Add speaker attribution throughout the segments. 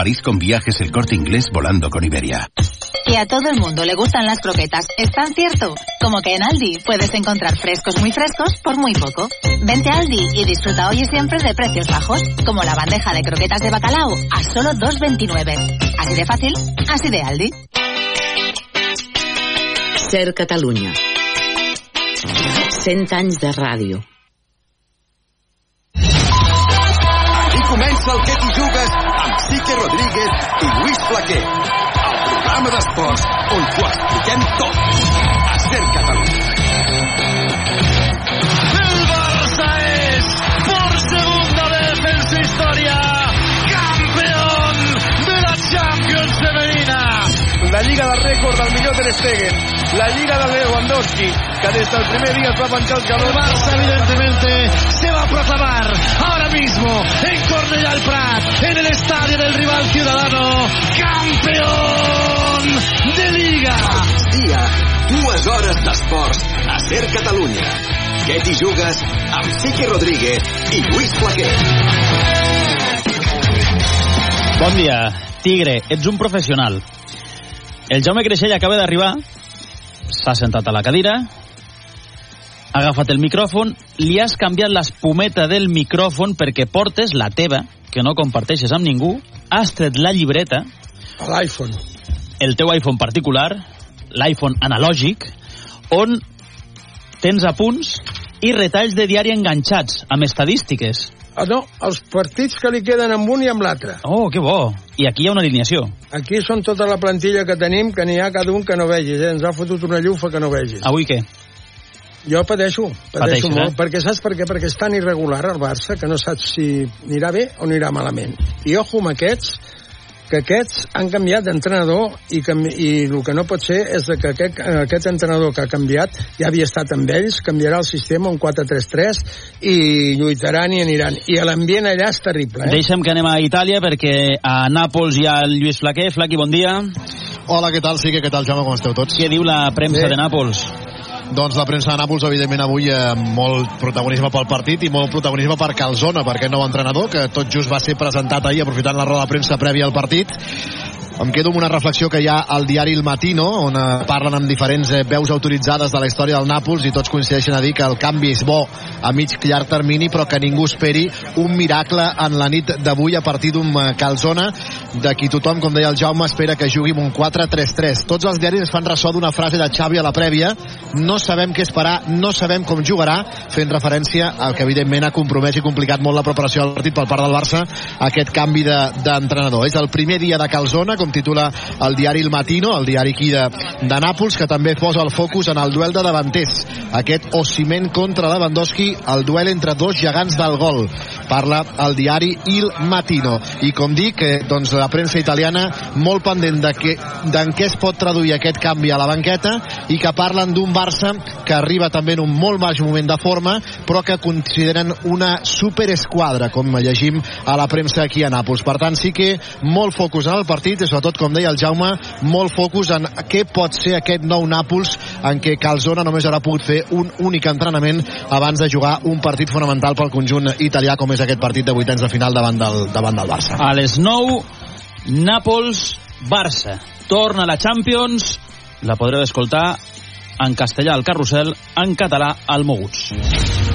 Speaker 1: París con viajes el corte inglés volando con Iberia.
Speaker 2: Que a todo el mundo le gustan las croquetas es tan cierto como que en Aldi puedes encontrar frescos muy frescos por muy poco. Vente a Aldi y disfruta hoy y siempre de precios bajos, como la bandeja de croquetas de bacalao a solo 2,29. Así de fácil, así de Aldi.
Speaker 3: Ser Catalunya. 100 anys de ràdio.
Speaker 4: Comença el que t'hi jugues amb Sique Rodríguez i Lluís Flaquer. El programa d'esports on t'ho expliquem tot. A Ser Catalunya.
Speaker 5: El Barça es, por segunda vez en su historia, campeón de la Champions femenina.
Speaker 6: La Lliga de rècord del millor Ter Stegen. La Lliga de Lewandowski, que des del primer dia es va penjar els galons.
Speaker 5: El Barça, evidentemente, se va a proclamar ahora mismo en Cornellà al Prat, en el estadio del rival ciudadano, campeón de Liga.
Speaker 4: Dia, dues hores d'esports a Ser Catalunya. Què t'hi jugues amb Sique Rodríguez i Lluís Flaquer.
Speaker 7: Bon dia. Tigre, ets un professional. El Jaume Creixell acaba d'arribar, s'ha sentat a la cadira, ha agafat el micròfon, li has canviat l'espumeta del micròfon perquè portes la teva, que no comparteixes amb ningú, has tret la llibreta,
Speaker 6: L'iPhone.
Speaker 7: el teu iPhone particular, l'iPhone analògic, on tens apunts i retalls de diari enganxats, amb estadístiques.
Speaker 6: Ah, no, els partits que li queden amb un i amb l'altre.
Speaker 7: Oh, que bo. I aquí hi ha una alineació.
Speaker 6: Aquí són tota la plantilla que tenim, que n'hi ha cada un que no vegis, eh? Ens ha fotut una llufa que no vegis.
Speaker 7: Avui què?
Speaker 6: Jo pateixo, pateixo
Speaker 7: Pateixes,
Speaker 6: molt,
Speaker 7: eh?
Speaker 6: perquè saps per què? Perquè és tan irregular el Barça que no saps si anirà bé o anirà malament. I ojo amb aquests, que aquests han canviat d'entrenador i, canvi, i el que no pot ser és que aquest, aquest entrenador que ha canviat ja havia estat amb ells, canviarà el sistema un 4-3-3 i lluitaran i aniran. I l'ambient allà és terrible, eh?
Speaker 7: Deixa'm que anem a Itàlia perquè a Nàpols hi ha el Lluís Flaquer. Flaqui, bon dia.
Speaker 8: Hola, què tal, Sique? Què tal, Jaume? Com esteu tots?
Speaker 7: Què diu la premsa
Speaker 8: Bé.
Speaker 7: de Nàpols?
Speaker 8: Doncs la premsa de Nàpols, evidentment, avui eh, molt protagonisme pel partit i molt protagonisme per Calzona, per aquest nou entrenador, que tot just va ser presentat ahir aprofitant la roda de premsa prèvia al partit. Em quedo amb una reflexió que hi ha al diari El Matino, on eh, parlen amb diferents eh, veus autoritzades de la història del Nàpols i tots coincideixen a dir que el canvi és bo a mig llarg termini, però que ningú esperi un miracle en la nit d'avui a partir d'un eh, Calzona de qui tothom, com deia el Jaume, espera que jugui amb un 4-3-3. Tots els diaris es fan ressò d'una frase de Xavi a la prèvia, no sabem què esperar, no sabem com jugarà, fent referència al que evidentment ha compromès i complicat molt la preparació del partit per part del Barça, aquest canvi de- d'entrenador. És el primer dia de Calzona, com titula el diari El Matino, el diari aquí de, de Nàpols, que també posa el focus en el duel de davanters. Aquest Osimhen contra Lewandowski, el duel entre dos gegants del gol. Parla el diari Il Matino. I com dic, eh, doncs la premsa italiana molt pendent de què es pot traduir aquest canvi a la banqueta i que parlen d'un Barça que arriba també en un molt baix moment de forma, però que consideren una superesquadra, com llegim a la premsa aquí a Nàpols. Per tant, sí que molt focus en el partit i sobretot, com deia el Jaume, molt focus en què pot ser aquest nou Nàpols en què Calzona només haurà pogut fer un únic entrenament abans de jugar un partit fonamental pel conjunt italià com és aquest partit de vuitens de final davant del, davant del Barça.
Speaker 7: A les 9, Nàpols-Barça. Torna la Champions, la podreu escoltar en castellà al Carrusel, en català al Moguts.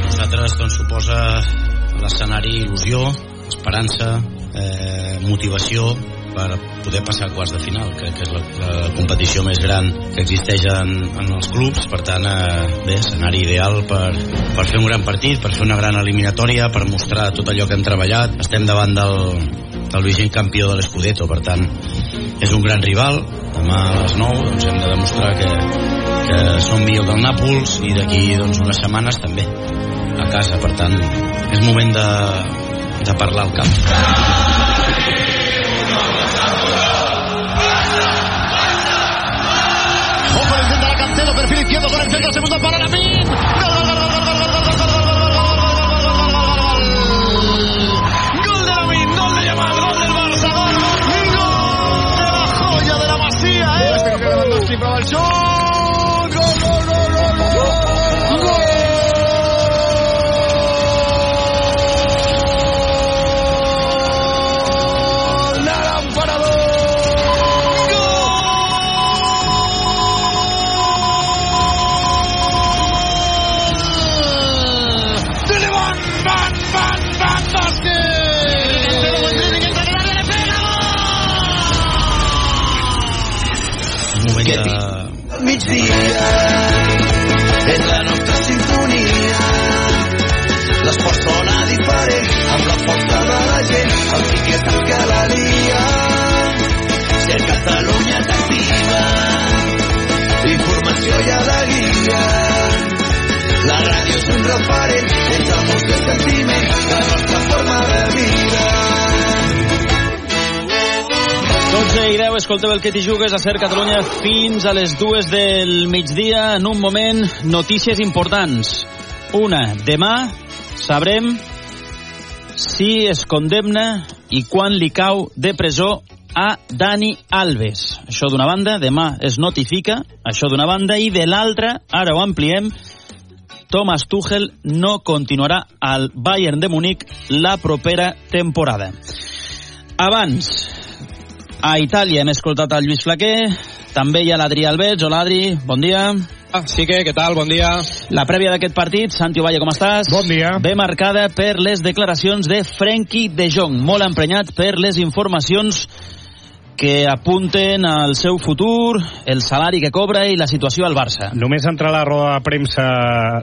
Speaker 9: nosaltres doncs, suposa l'escenari il·lusió, esperança, eh, motivació per poder passar a quarts de final. Crec que és la, la competició més gran que existeix en, en els clubs, per tant, eh, bé, escenari ideal per, per fer un gran partit, per fer una gran eliminatòria, per mostrar tot allò que hem treballat. Estem davant del, del vigent campió de l'Escudetto, per tant, és un gran rival. Demà a les 9 doncs, hem de demostrar que, que som millor que el Nàpols i d'aquí doncs, unes setmanes també a casa, per tant és moment de, de parlar al camp
Speaker 8: Ojo, intenta la Cancelo, perfil izquierdo con el centro, segundo para la Min. Gol, de gol del Barça, gol, de la joya de la Masía, eh. Este
Speaker 10: i
Speaker 7: 10, escolteu el que t'hi jugues a Ser Catalunya fins a les dues del migdia. En un moment, notícies importants. Una, demà sabrem si es condemna i quan li cau de presó a Dani Alves. Això d'una banda, demà es notifica, això d'una banda, i de l'altra, ara ho ampliem, Thomas Tuchel no continuarà al Bayern de Múnich la propera temporada. Abans, a Itàlia hem escoltat el Lluís Flaquer, també hi ha l'Adri Alberts. Hola, Adri, bon dia.
Speaker 11: Sí que, què tal? Bon dia.
Speaker 7: La prèvia d'aquest partit, Santi Ovalle, com estàs?
Speaker 11: Bon dia.
Speaker 7: Ve marcada per les declaracions de Frenkie de Jong, molt emprenyat per les informacions que apunten al seu futur, el salari que cobra i la situació al Barça.
Speaker 11: Només entrar a la roda de premsa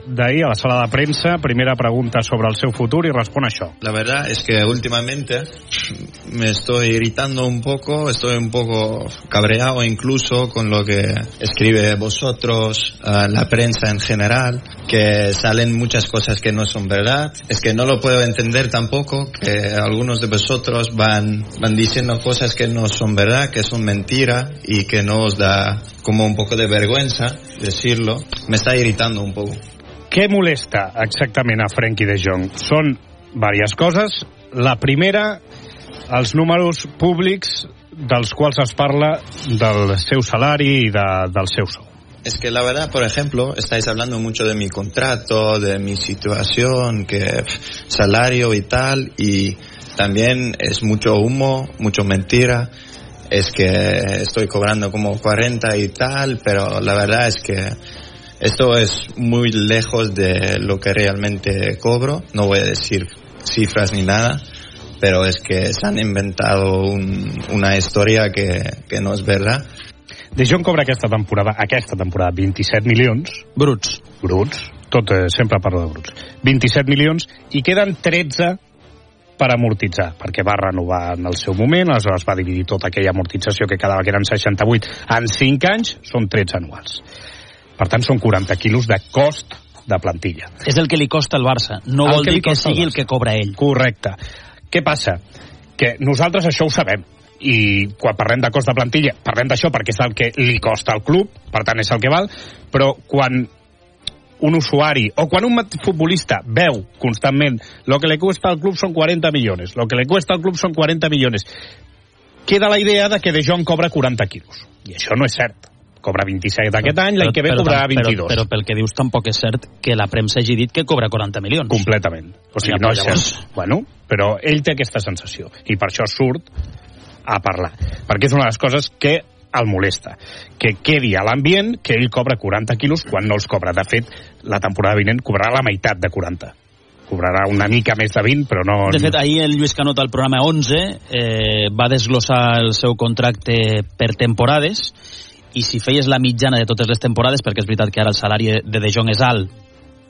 Speaker 11: d'ahir, a la sala de premsa, primera pregunta sobre el seu futur i respon això.
Speaker 12: La verdad es que últimamente me estoy irritando un poco, estoy un poco cabreado incluso con lo que escribe vosotros, uh, la prensa en general, que salen muchas cosas que no son verdad. Es que no lo puedo entender tampoco, que algunos de vosotros van, van diciendo cosas que no son verdad, que son mentira y que no os da como un poco de vergüenza decirlo. Me está irritando un poco.
Speaker 11: Què molesta exactament a Frenkie de Jong? Són diverses coses. La primera, els números públics dels quals es parla del seu salari i de, del seu sou.
Speaker 12: Es que la verdad, por ejemplo, estáis hablando mucho de mi contrato, de mi situación, que salario y tal, y también es mucho humo, mucho mentira. Es que estoy cobrando como 40 y tal, pero la verdad es que esto es muy lejos de lo que realmente cobro. No voy a decir cifras ni nada, pero es que se han inventado un, una historia que, que no es verdad.
Speaker 11: De Jong cobra aquesta temporada, aquesta temporada, 27 milions.
Speaker 7: Bruts.
Speaker 11: Bruts. Tot eh, sempre parlo de bruts. 27 milions i queden 13 per amortitzar, perquè va renovar en el seu moment, aleshores va dividir tota aquella amortització que quedava, que eren 68 en 5 anys, són 13 anuals. Per tant, són 40 quilos de cost de plantilla.
Speaker 7: És el que li costa al Barça, no
Speaker 11: El
Speaker 7: vol
Speaker 11: que
Speaker 7: dir que sigui el que cobra ell.
Speaker 11: Correcte. Què passa? Que nosaltres això ho sabem i quan parlem de cost de plantilla parlem d'això perquè és el que li costa al club per tant és el que val però quan un usuari o quan un futbolista veu constantment lo que le cuesta al club son 40 millones lo que le cuesta al club son 40 millones queda la idea de que De Jong cobra 40 quilos i això no és cert cobra 27 aquest any, l'any que ve cobrarà 22
Speaker 7: Però, però pel que dius tampoc és cert que la premsa hagi dit que cobra 40 milions.
Speaker 11: Completament. O sigui, no és
Speaker 7: llavors-
Speaker 11: cert. Bueno, però ell té aquesta sensació i per això surt a parlar. Perquè és una de les coses que el molesta. Que quedi a l'ambient que ell cobra 40 quilos quan no els cobra. De fet, la temporada vinent cobrarà la meitat de 40. Cobrarà una mica més de 20, però no...
Speaker 7: De fet, ahir el Lluís Canot al programa 11 eh, va desglossar el seu contracte per temporades i si feies la mitjana de totes les temporades, perquè és veritat que ara el salari de De Jong és alt,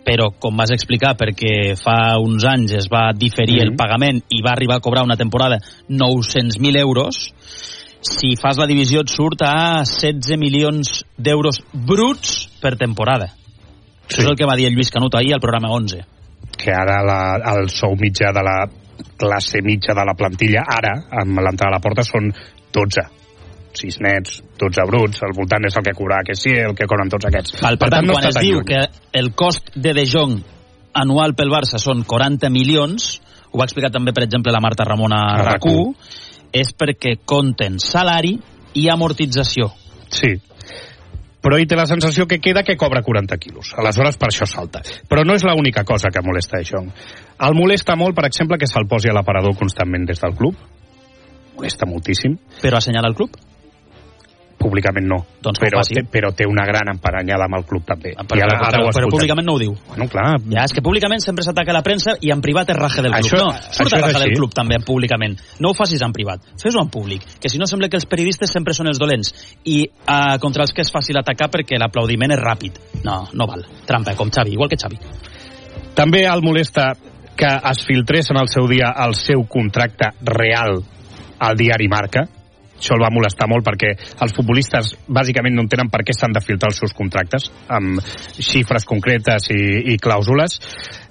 Speaker 7: però com vas explicar, perquè fa uns anys es va diferir
Speaker 11: Mhm.
Speaker 7: el pagament i va arribar a cobrar una temporada 900.000 euros, si fas la divisió et surt a 16 milions d'euros bruts per temporada. Sí. Això és el que va dir el Lluís Canut ahir al programa 11.
Speaker 11: que ara la, el sou mitjà de la classe mitja de la plantilla, ara, amb l'entrada a la porta, són 12. 6 nets, 12 bruts, al voltant és el que cobrarà que sí, el que cobren tots aquests.
Speaker 7: Val, per tant,
Speaker 11: no
Speaker 7: quan es diu
Speaker 11: lluny.
Speaker 7: que el cost de De Jong anual pel Barça són 40 milions, ho va explicar també, per exemple, la Marta Ramona
Speaker 11: a RAC1.
Speaker 7: RAC1, és perquè compten salari i amortització.
Speaker 11: Sí. Però ell té la sensació que queda que cobra 40 quilos. Aleshores, per això salta. Però no és l'única cosa que molesta a Jong. El molesta molt, per exemple, que se'l posi a l'aparador constantment des del club. Molesta moltíssim.
Speaker 7: Però assenyala el club?
Speaker 11: Públicament no,
Speaker 7: Doncs
Speaker 11: però,
Speaker 7: faci.
Speaker 11: té, però té una gran emparanyada amb el club també.
Speaker 7: Però,
Speaker 11: I ara,
Speaker 7: però,
Speaker 11: ara
Speaker 7: però
Speaker 11: escoltem.
Speaker 7: públicament no ho diu.
Speaker 11: Bueno, clar,
Speaker 7: Ja, és que públicament sempre s'ataca la premsa i en privat és raje del club.
Speaker 11: Això-
Speaker 7: no, surt a
Speaker 11: és
Speaker 7: raje del club també públicament. No ho facis en privat, fes-ho en públic, que si no sembla que els periodistes sempre són els dolents i uh, contra els que és fàcil atacar perquè l'aplaudiment és ràpid. No, no val. Trampa, com Xavi, igual que Xavi.
Speaker 11: També el molesta que es filtrés en el seu dia el seu contracte real al diari Marca. Això el va molestar molt perquè els futbolistes bàsicament no entenen per què s'han de filtrar els seus contractes amb xifres concretes i, i clàusules.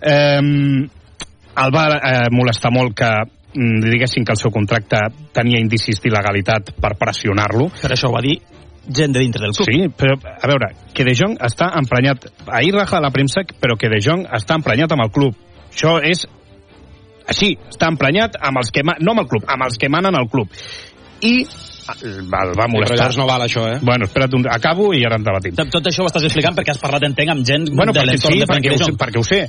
Speaker 11: Eh, el va eh, molestar molt que mm, diguessin que el seu contracte tenia indicis d'il·legalitat per pressionar-lo.
Speaker 7: Per això ho va dir gent de dintre del club.
Speaker 11: Sí, però, a veure, que De Jong està emprenyat. Ahir raja la premsa, però que De Jong està emprenyat amb el club. Això és així, està emprenyat amb els que... No amb el club, amb els que manen al club. I el va molestar.
Speaker 13: Però llavors no val això, eh?
Speaker 11: Bueno, espera't, un... acabo i ara en debatim.
Speaker 7: Tot, tot això ho estàs explicant perquè has parlat, entenc, amb gent
Speaker 11: Bueno,
Speaker 7: de l'entorn
Speaker 11: sí,
Speaker 7: de
Speaker 11: perquè,
Speaker 7: de
Speaker 11: ho,
Speaker 7: Jong.
Speaker 11: sé- perquè ho sé.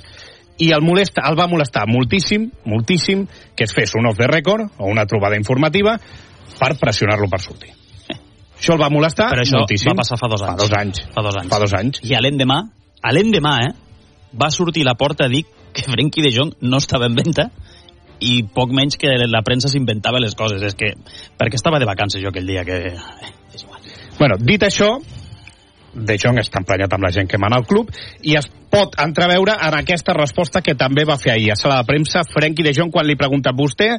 Speaker 11: I el, molesta, el va molestar moltíssim, moltíssim, que es fes un off the record o una trobada informativa per pressionar-lo per sortir. Això el va molestar
Speaker 7: Però això
Speaker 11: moltíssim.
Speaker 7: va passar fa dos anys.
Speaker 11: Fa dos anys.
Speaker 7: Fa dos anys.
Speaker 11: Fa dos anys.
Speaker 7: I a l'endemà, a l'endemà, eh, va sortir la porta a dir que Frenkie de Jong no estava en venda i poc menys que la premsa s'inventava les coses. És que, perquè estava de vacances jo aquell dia que...
Speaker 11: Bueno, dit això, De Jong està emprenyat amb la gent que mana al club i es pot entreveure en aquesta resposta que també va fer ahir a sala de premsa Frenkie de Jong quan li pregunta a vostè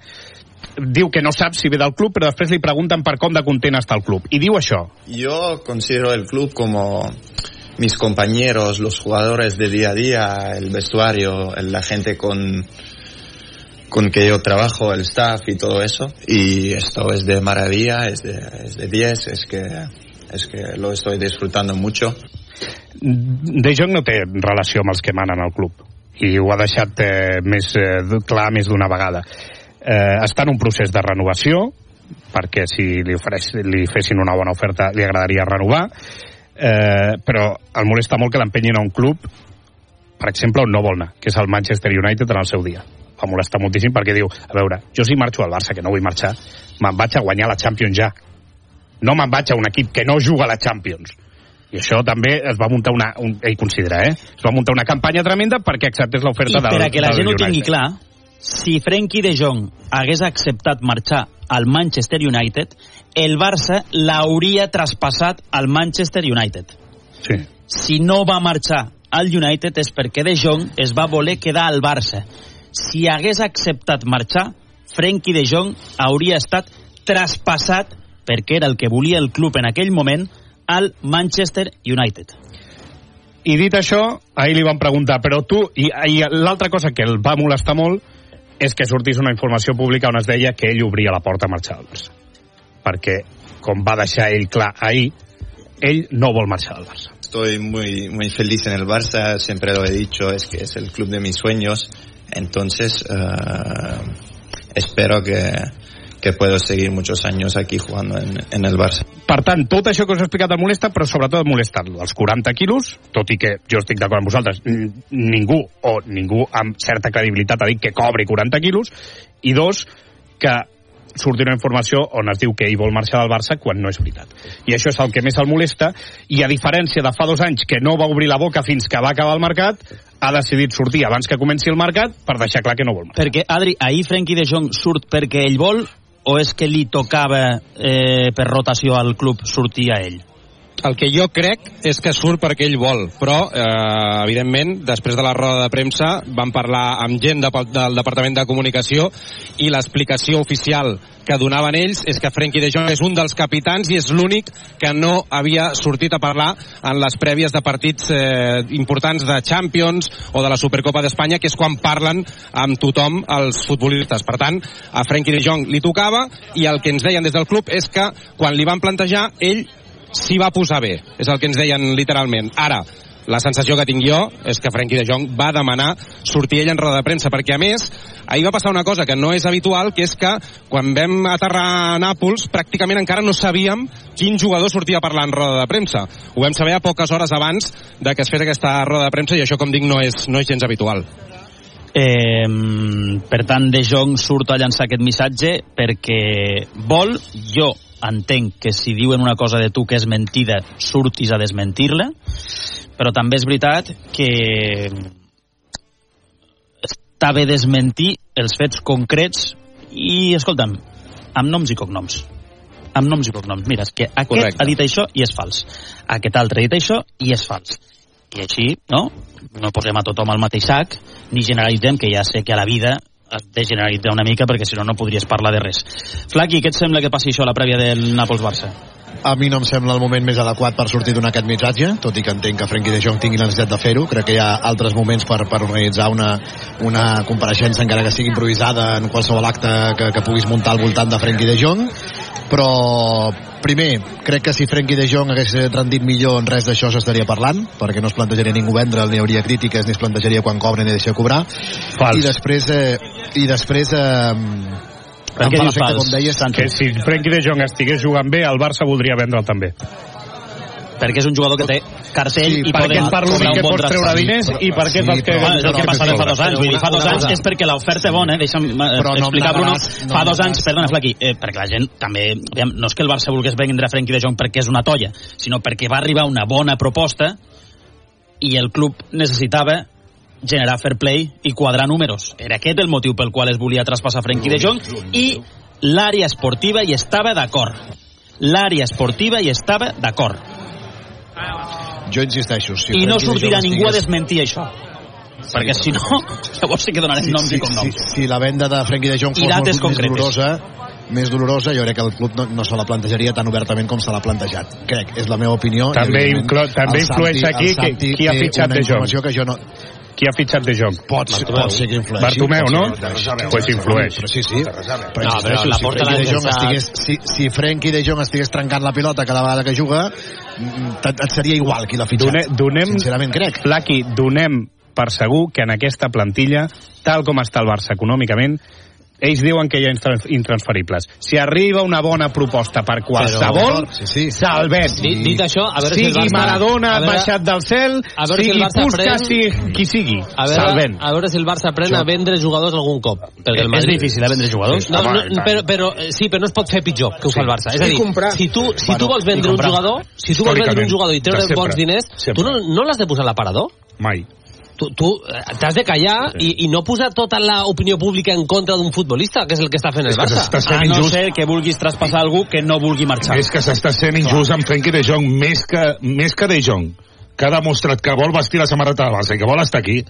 Speaker 11: diu que no sap si ve del club però després li pregunten per com de content està el club. I diu això.
Speaker 12: Yo considero el club como mis compañeros, los jugadores de día a día, el vestuario, la gente con, con que yo trabajo, el staff y todo eso. Y esto es de maravilla, es de, es de 10, es que, es que lo estoy disfrutando mucho.
Speaker 11: De Jong no té relació amb els que manen al club i ho ha deixat eh, més eh, clar més d'una vegada eh, està en un procés de renovació perquè si li, ofereix, li fessin una bona oferta li agradaria renovar eh, però el molesta molt que l'empenyin a un club per exemple on no vol anar que és el Manchester United en el seu dia va molestar moltíssim perquè diu a veure, jo si marxo al Barça que no vull marxar me'n vaig a guanyar la Champions ja no me'n vaig a un equip que no juga a la Champions i això també es va muntar una, un, ell considera, eh? Es va muntar una campanya tremenda perquè acceptés l'oferta
Speaker 7: I
Speaker 11: del
Speaker 7: per a que la gent ho tingui clar, si Frenkie de Jong hagués acceptat marxar al Manchester United, el Barça l'hauria traspassat al Manchester United.
Speaker 11: Sí.
Speaker 7: Si no va marxar al United és perquè de Jong es va voler quedar al Barça. Si hagués acceptat marxar, Frenkie de Jong hauria estat traspassat perquè era el que volia el club en aquell moment al Manchester United.
Speaker 11: I dit això, ahir li van preguntar, però tu... I, i l'altra cosa que el va molestar molt és que sortís una informació pública on es deia que ell obria la porta a marxar al Barça. Perquè, com va deixar ell clar ahir, ell no vol marxar al Barça.
Speaker 12: Estoy muy, muy feliz en el Barça, siempre lo he dicho, es que es el club de mis sueños. Entonces, eh, espero que, que puedo seguir muchos años aquí jugando en, en el Barça.
Speaker 11: Per tant, tot això que us he explicat el molesta, però sobretot el molesta els 40 quilos, tot i que jo estic d'acord amb vosaltres, ningú o ningú amb certa credibilitat ha dit que cobri 40 quilos, i dos, que surti una informació on es diu que ell vol marxar del Barça quan no és veritat. I això és el que més el molesta, i a diferència de fa dos anys que no va obrir la boca fins que va acabar el mercat, ha decidit sortir abans que comenci el mercat per deixar clar que no vol marxar.
Speaker 7: Perquè, Adri, ahir Frenkie de Jong surt perquè ell vol o és que li tocava eh, per rotació al club sortir a ell?
Speaker 13: El que jo crec és que surt perquè ell vol, però, eh, evidentment, després de la roda de premsa van parlar amb gent de, del Departament de Comunicació i l'explicació oficial que donaven ells és que Frenkie de Jong és un dels capitans i és l'únic que no havia sortit a parlar en les prèvies de partits eh, importants de Champions o de la Supercopa d'Espanya, que és quan parlen amb tothom els futbolistes. Per tant, a Frenkie de Jong li tocava i el que ens deien des del club és que quan li van plantejar, ell s'hi va posar bé, és el que ens deien literalment. Ara, la sensació que tinc jo és que Frenkie de Jong va demanar sortir ell en roda de premsa, perquè a més, ahir va passar una cosa que no és habitual, que és que quan vam aterrar a Nàpols, pràcticament encara no sabíem quin jugador sortia a parlar en roda de premsa. Ho vam saber a poques hores abans de que es fes aquesta roda de premsa i això, com dic, no és, no és gens habitual.
Speaker 7: Eh, per tant, De Jong surt a llançar aquest missatge perquè vol, jo entenc que si diuen una cosa de tu que és mentida, surtis a desmentir-la, però també és veritat que està bé desmentir els fets concrets i, escolta'm, amb noms i cognoms. Amb noms i cognoms. Mira, és que aquest
Speaker 13: Correcte.
Speaker 7: ha dit això i és fals. Aquest altre ha dit això i és fals. I així, no? No posem a tothom al mateix sac, ni generalitzem, que ja sé que a la vida has de generalitzar una mica perquè si no no podries parlar de res. Flaqui, què et sembla que passi això a la prèvia del Nàpols-Barça?
Speaker 8: A mi no em sembla el moment més adequat per sortir d'un aquest missatge, tot i que entenc que Frenkie de Jong tingui la necessitat de fer-ho. Crec que hi ha altres moments per, per organitzar una, una compareixença, encara que sigui improvisada, en qualsevol acte que, que puguis muntar al voltant de Frenkie de Jong. Però, primer, crec que si Frenkie de Jong hagués rendit millor en res d'això s'estaria parlant, perquè no es plantejaria ningú vendre'l, ni hauria crítiques, ni es plantejaria quan cobren ni deixa de cobrar.
Speaker 11: Fals.
Speaker 8: I després, eh, i després eh,
Speaker 11: Per què dius
Speaker 8: l'efecte,
Speaker 11: fals,
Speaker 8: com deies,
Speaker 11: Que si Frenkie de Jong estigués jugant bé, el Barça voldria vendre'l també.
Speaker 7: Perquè és un jugador que té cartell
Speaker 11: Sí,
Speaker 7: i poden cobrar
Speaker 11: que
Speaker 7: un bon
Speaker 11: pots treure diners i perquè és el que-
Speaker 7: Bueno, és el que
Speaker 11: però-
Speaker 7: passa de fa dos anys. Vull dir, fa dos anys és perquè l'oferta bona, deixa'm eh,
Speaker 8: Però
Speaker 7: explicar, Bruno, fa dos anys, perdona, Flaqui, eh, perquè la gent també, no és que el Barça volgués vendre Frenkie de Jong perquè és una tolla, sinó perquè va arribar una bona proposta i el club necessitava generar fair play i quadrar números. Era aquest el motiu pel qual es volia traspassar Frenkie de Jong i l'àrea esportiva hi estava d'acord. L'àrea esportiva hi estava d'acord.
Speaker 8: Jo insisteixo. Si
Speaker 7: I no sortirà ningú a desmentir això. Perquè si no, llavors sí que donarem noms i cognoms.
Speaker 8: Si, si la venda de Frenkie de Jong fos molt més
Speaker 7: concretes.
Speaker 8: dolorosa, més dolorosa, jo crec que el club no, no se la plantejaria tan obertament com se l'ha plantejat. Crec, és la meva opinió.
Speaker 11: També, inclo, també influeix
Speaker 8: Santi-
Speaker 11: aquí
Speaker 8: Santi
Speaker 11: qui ha fitxat de Jong.
Speaker 8: que jo no...
Speaker 11: Qui ha fitxat de Jong?
Speaker 8: Pot, ser- pot ser que influeixi.
Speaker 11: Bartomeu, no? Pues influeix.
Speaker 8: Però sí, sí. Però
Speaker 14: No, però la
Speaker 8: si
Speaker 14: porta
Speaker 8: de Jong estigués, si, si Frenkie de Jong estigués trencant la pilota cada vegada que juga, mm, et, et seria igual qui l'ha fitxat.
Speaker 11: Done, donem,
Speaker 8: Sincerament crec.
Speaker 11: Flaqui, donem per segur que en aquesta plantilla, tal com està el Barça econòmicament, ells diuen que hi ha intrans- intransferibles. Si arriba una bona proposta per qualsevol,
Speaker 8: sí, sí.
Speaker 11: se'l ven.
Speaker 14: Dit, dit això, a veure
Speaker 11: sigui
Speaker 14: si el Barça...
Speaker 11: Maradona
Speaker 14: a veure-
Speaker 11: baixat del cel,
Speaker 14: a veure si
Speaker 11: sigui
Speaker 14: el Barça
Speaker 11: Puskas,
Speaker 14: pren-
Speaker 11: sigui qui sigui,
Speaker 14: A veure,
Speaker 11: ven.
Speaker 14: a veure si el Barça pren a vendre jugadors algun cop. Perquè el
Speaker 7: És
Speaker 14: Madrid...
Speaker 7: difícil, eh, vendre jugadors?
Speaker 14: No,
Speaker 11: Home,
Speaker 14: no,
Speaker 11: i tant.
Speaker 14: però, però, eh, sí, però no es pot fer pitjor que ho fa el Barça. És a dir,
Speaker 6: comprar.
Speaker 14: si tu, si
Speaker 8: Bueno,
Speaker 14: tu vols vendre un jugador, si tu vols vendre un jugador i treure bons diners,
Speaker 11: Sempre.
Speaker 14: tu no, no l'has de posar a l'aparador.
Speaker 11: Mai.
Speaker 14: Tu, tu eh, t'has de callar i, i no posar tota l'opinió pública en contra d'un futbolista, que és el que està fent el
Speaker 15: que
Speaker 14: Barça.
Speaker 15: s'està sent
Speaker 7: A no
Speaker 15: injust.
Speaker 7: ser que vulguis traspassar algú que no vulgui marxar.
Speaker 15: És que s'està sent injust amb Frenkie de Jong, més que, més que de Jong, que ha demostrat que vol vestir la samarreta del Barça i que vol estar aquí.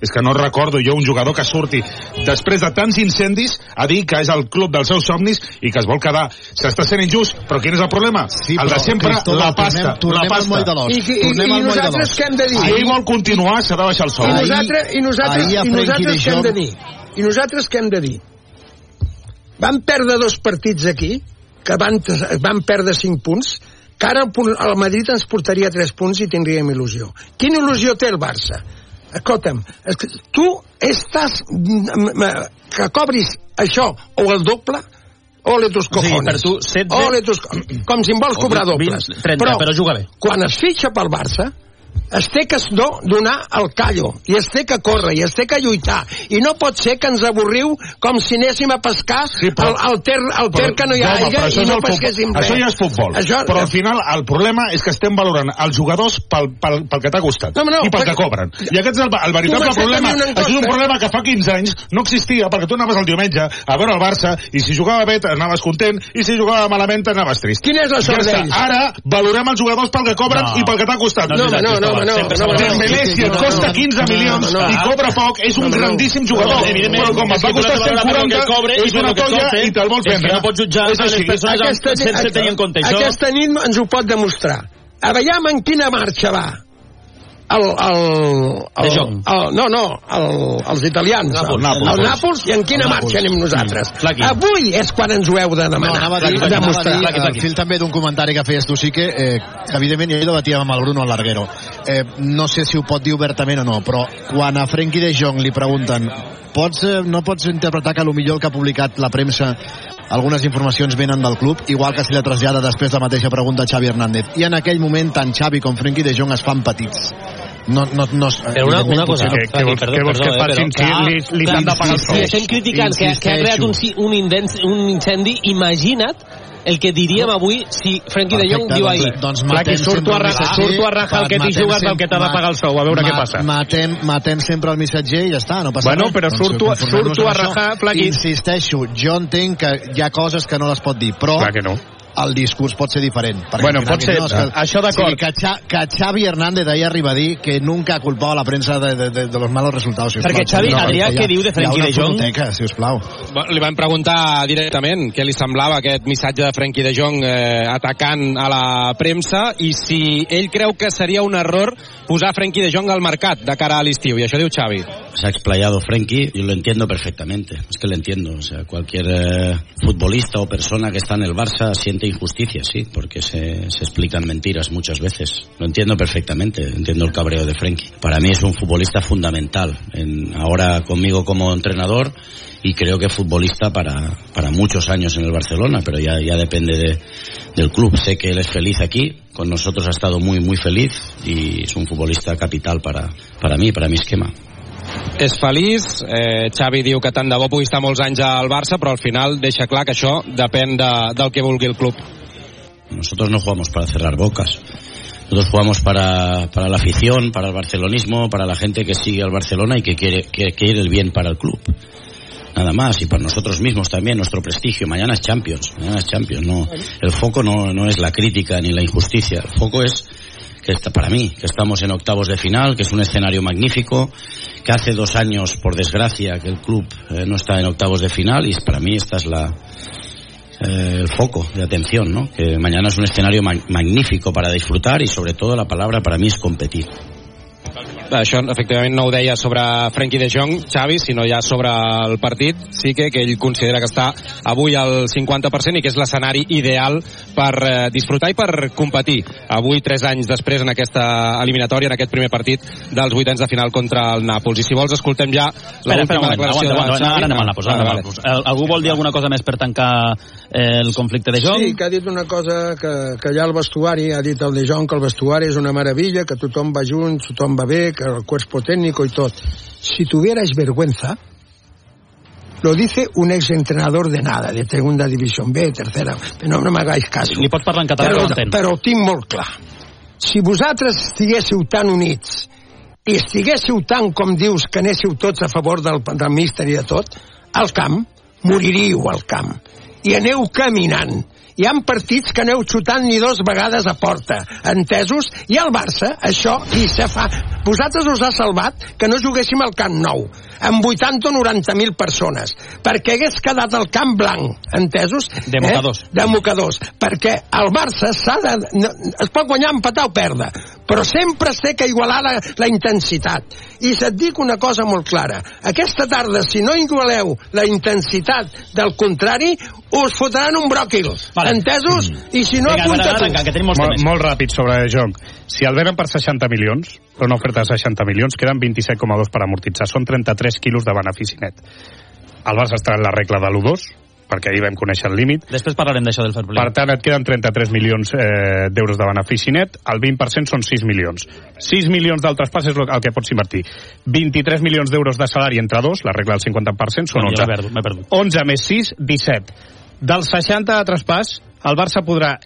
Speaker 15: És que no recordo jo un jugador que surti després de tants incendis a dir que és el club dels seus somnis i que es vol quedar. S'està sent injust, però quin és el problema?
Speaker 8: Sí,
Speaker 15: el de sempre,
Speaker 8: Cristóbal,
Speaker 15: la pasta.
Speaker 8: tornem- tornem
Speaker 15: la
Speaker 8: al moll de
Speaker 15: pasta.
Speaker 8: l'os.
Speaker 6: I, i,
Speaker 8: Tornem
Speaker 6: i,
Speaker 8: al moll de
Speaker 6: nosaltres què hem de dir?
Speaker 15: Si ell vol continuar, s'ha de baixar el
Speaker 6: I
Speaker 15: sou.
Speaker 8: Ahir-
Speaker 6: nosaltres, i nosaltres, i nosaltres què hem de dir? I nosaltres què hem de dir? Vam perdre dos partits aquí, que van, van perdre cinc punts, que ara el, Madrid ens portaria tres punts i tindríem il·lusió. Quina il·lusió té el Barça? Escolta'm, és que tu estàs... mm, mm, que cobris això o el doble, ole tus
Speaker 7: O sigui,
Speaker 6: cojones.
Speaker 7: per tu, 16
Speaker 6: Ole tus... co- Com si em vols
Speaker 7: O
Speaker 6: cobrar
Speaker 7: 20,
Speaker 6: dobles.
Speaker 7: 30, però juga bé.
Speaker 6: Quan es fitxa pel Barça, es té que do, donar el callo, i es té que córrer, i es té que lluitar, i no pot ser que ens avorriu com si anéssim a pescar sí,
Speaker 15: però-
Speaker 6: el, el, ter, el ter que no hi ha
Speaker 15: Home, però
Speaker 6: aigua i no pesquéssim res.
Speaker 15: Això ja és futbol.
Speaker 6: Això,
Speaker 15: Però al final el problema és que estem valorant els jugadors pel, pel, pel que t'ha costat
Speaker 6: No, no,
Speaker 15: i pel
Speaker 6: perquè-
Speaker 15: que cobren. I aquest és el, el veritable problema. Això és un problema que fa 15 anys no existia perquè tu anaves el diumenge a veure el Barça i si jugava bé anaves content i si jugava malament anaves trist.
Speaker 6: Quina és la sort
Speaker 15: Ja
Speaker 6: d'ells?
Speaker 15: Ara valorem els jugadors pel que cobren
Speaker 7: No.
Speaker 15: i pel que t'ha costat.
Speaker 6: No, no, no, no, no, no, no.
Speaker 15: Dembélé, si et
Speaker 6: No,
Speaker 15: costa
Speaker 6: no.
Speaker 15: 15 milions
Speaker 6: No, no.
Speaker 15: i cobra poc, és un
Speaker 6: No, no, no.
Speaker 15: grandíssim jugador.
Speaker 7: No,
Speaker 15: però com et va
Speaker 7: que
Speaker 15: costar
Speaker 7: has de valorar pel que
Speaker 15: 140,
Speaker 7: cobre i
Speaker 15: és una
Speaker 7: lo que
Speaker 15: tolla i te'l vols
Speaker 7: És que
Speaker 15: vendre.
Speaker 7: no pots jutjar les persones
Speaker 6: Aquesta,
Speaker 7: sense tenir en compte això.
Speaker 6: Aquesta nit ens ho pot demostrar. A veiem en quina marxa va el, el, el, el, no, no, el, els italians
Speaker 7: Nàpols.
Speaker 6: el,
Speaker 7: Nàpols.
Speaker 6: el Nàpols i en quina
Speaker 8: El
Speaker 6: marxa
Speaker 8: Nàpols.
Speaker 6: anem nosaltres
Speaker 7: Flaqui.
Speaker 6: avui és quan ens ho heu de
Speaker 8: No,
Speaker 6: demanar
Speaker 8: a dir,
Speaker 6: de demostrar
Speaker 8: dir al fil també d'un comentari que feies tu, sí que, eh, evidentment, jo debatíem amb el Bruno al Larguero. Eh, no sé si ho pot dir obertament o no, però quan a Frenkie de Jong li pregunten pots, eh, no pots interpretar que millor el que ha publicat la premsa algunes informacions venen del club, igual que si la trasllada després la mateixa pregunta a Xavi Hernández. I en aquell moment tant Xavi com Frenkie de Jong es fan petits. No, no, no,
Speaker 14: Però una, una cosa,
Speaker 11: Què- què vols-
Speaker 14: perdó,
Speaker 11: què vols
Speaker 14: perdó,
Speaker 11: que
Speaker 14: eh,
Speaker 11: facin
Speaker 14: però,
Speaker 11: si li- li s'han de pagar els
Speaker 14: si
Speaker 11: sous?
Speaker 14: estem criticant que, que ha creat un, un, incendi, un incendi, imagina't el que diríem avui si Frenkie de Jong diu ahir.
Speaker 8: Doncs
Speaker 11: Flaqui,
Speaker 8: matem
Speaker 11: surto a,
Speaker 8: el
Speaker 11: ra
Speaker 8: missatger.
Speaker 11: surto a rajar el que t'hi jugues del
Speaker 8: sempre-
Speaker 11: que t'ha de pagar el sou, a veure què
Speaker 8: ma-
Speaker 11: passa.
Speaker 8: Matem, matem sempre el missatger i ja està, no passa
Speaker 11: Bueno,
Speaker 8: res.
Speaker 11: però
Speaker 8: Doncs
Speaker 11: surto- surto a rajar, Flaqui.
Speaker 8: Insisteixo, jo entenc que hi ha coses que no les pot dir, però
Speaker 11: Clar que no.
Speaker 8: El discurs pot ser diferent. Perquè
Speaker 11: Bueno, pot ser-
Speaker 8: no, és
Speaker 11: això d'acord.
Speaker 8: Sigui, que, Xa, que Xavi Hernández ahir arriba a dir que nunca ha culpado a la premsa de, de, de, de los malos resultados. sisplau.
Speaker 14: Perquè, Xavi, Adrià,
Speaker 8: hi ha-
Speaker 14: què diu de Frenkie
Speaker 8: hi ha
Speaker 14: de Jong?
Speaker 8: Una fototeca, sisplau.
Speaker 13: Bueno, Li van preguntar directament què li semblava aquest missatge de Frenkie de Jong eh, atacant a la premsa i si ell creu que seria un error posar Frenkie de Jong al mercat de cara a l'estiu, i això diu Xavi.
Speaker 9: Se ha explayado Frenkie y lo entiendo perfectamente. Es que lo entiendo. O sea, cualquier eh, futbolista o persona que está en el Barça siente injusticia, sí, porque se, se explican mentiras muchas veces. Lo entiendo perfectamente. Entiendo el cabreo de Frenkie. Para mí es un futbolista fundamental. En, ahora conmigo como entrenador y creo que futbolista para, para muchos años en el Barcelona, pero ya, ya depende de, del club. Sé que él es feliz aquí, con nosotros ha estado muy, muy feliz y es un futbolista capital para, para mí, para mi esquema.
Speaker 13: És feliç, eh, Xavi diu que tant de bo pugui estar molts anys al Barça, però al final deixa clar que això depèn de, del que vulgui el club.
Speaker 9: Nosotros no jugamos para cerrar bocas. Nosotros jugamos para, para la afición, para el barcelonismo, para la gente que sigue al Barcelona y que quiere, que quiere el bien para el club. Nada más, y para nosotros mismos también, nuestro prestigio. Mañana es Champions, mañana es Champions. No, el foco no, no es la crítica ni la injusticia. El foco es que está, para mí, que estamos en octavos de final, que es un escenario magnífico, que hace dos años, por desgracia, que el club eh, no está en octavos de final y para mí esta es la, eh, el foco de atención, ¿no? Que mañana es un escenario ma- magnífico para disfrutar y sobre todo la palabra para mí es competir.
Speaker 13: Això, efectivament, no ho deia sobre Frenkie de Jong, Xavi, sinó ja sobre el partit. Sí que, que ell considera que està avui al 50% i que és l'escenari ideal per eh, disfrutar i per competir. Avui, tres anys després, en aquesta eliminatòria, en aquest primer partit dels vuitens de final contra el Nàpols. I si vols, escoltem ja l'última declaració
Speaker 7: aguanta,
Speaker 13: de
Speaker 7: ara
Speaker 13: Xavi.
Speaker 7: anem a la posada.
Speaker 13: Ah,
Speaker 7: anem a
Speaker 13: vale.
Speaker 7: la posada. El- Algú vol dir alguna cosa més per tancar eh, el conflicte de Jong?
Speaker 6: Sí, que ha dit una cosa que, que allà al vestuari, ha dit el de Jong que el vestuari és una meravella, que tothom va junt, tothom va bé, el cuerpo técnico y todo. Si tuvierais vergüenza, lo dice un exentrenador de nada, de segunda división B, tercera, no, no m'hagáis caso.
Speaker 7: Li pots parlar en català,
Speaker 6: però,
Speaker 7: l'entén.
Speaker 6: però ho tinc molt clar. Si vosaltres estiguéssiu tan units i estiguéssiu tant, com dius, que anéssiu tots a favor del, del míster i de tot, al camp, moriríeu al camp. I aneu caminant. Hi han partits que aneu xutant ni dos vegades a porta, entesos? I al Barça, això li se fa. Vosaltres us ha salvat que no juguéssim al Camp Nou, amb 80 o 90.000 persones, perquè hagués quedat el camp blanc, entesos?
Speaker 7: De mocadors.
Speaker 6: Eh? De mocadors. Perquè el Barça s'ha de... No, es pot guanyar, empatar o perdre, però sempre es té que igualar la, la intensitat. I se't dic una cosa molt clara. Aquesta tarda, si no igualeu la intensitat del contrari, us fotran un bròquil. Vale. Entesos? I si no,
Speaker 7: Vinga,
Speaker 6: apunta tu.
Speaker 11: Molt, molt ràpid sobre De Jong. Si el venen per 60 milions, però una oferta de 60 milions, queden 27,2 per amortitzar. Són 33 quilos de benefici net. El Barça està en la regla de l'1-2, perquè ahir vam conèixer el límit.
Speaker 7: Després parlarem d'això del fair play.
Speaker 11: Per tant, et queden 33 milions eh, d'euros de benefici net, el 20% són 6 milions. 6 milions del traspàs és el que pots invertir. 23 milions d'euros de salari entre dos, la regla del 50% són
Speaker 7: No, jo
Speaker 11: 11.
Speaker 7: m'he perdut, perdut.
Speaker 11: 11 més 6, 17. Dels 60 de traspàs, el Barça podrà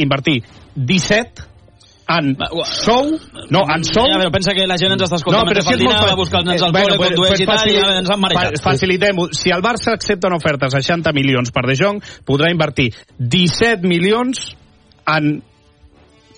Speaker 11: invertir 17 en sou, no, en sou...
Speaker 7: Ja, però pensa que la gent ens està escoltant mentre fa el dinar, va buscar els nens al col·le, condueix i tal, i ja ens han marejat.
Speaker 11: Fa, Facilitem-ho. Si el Barça accepta una oferta de 60 milions per De Jong, podrà invertir 17 milions en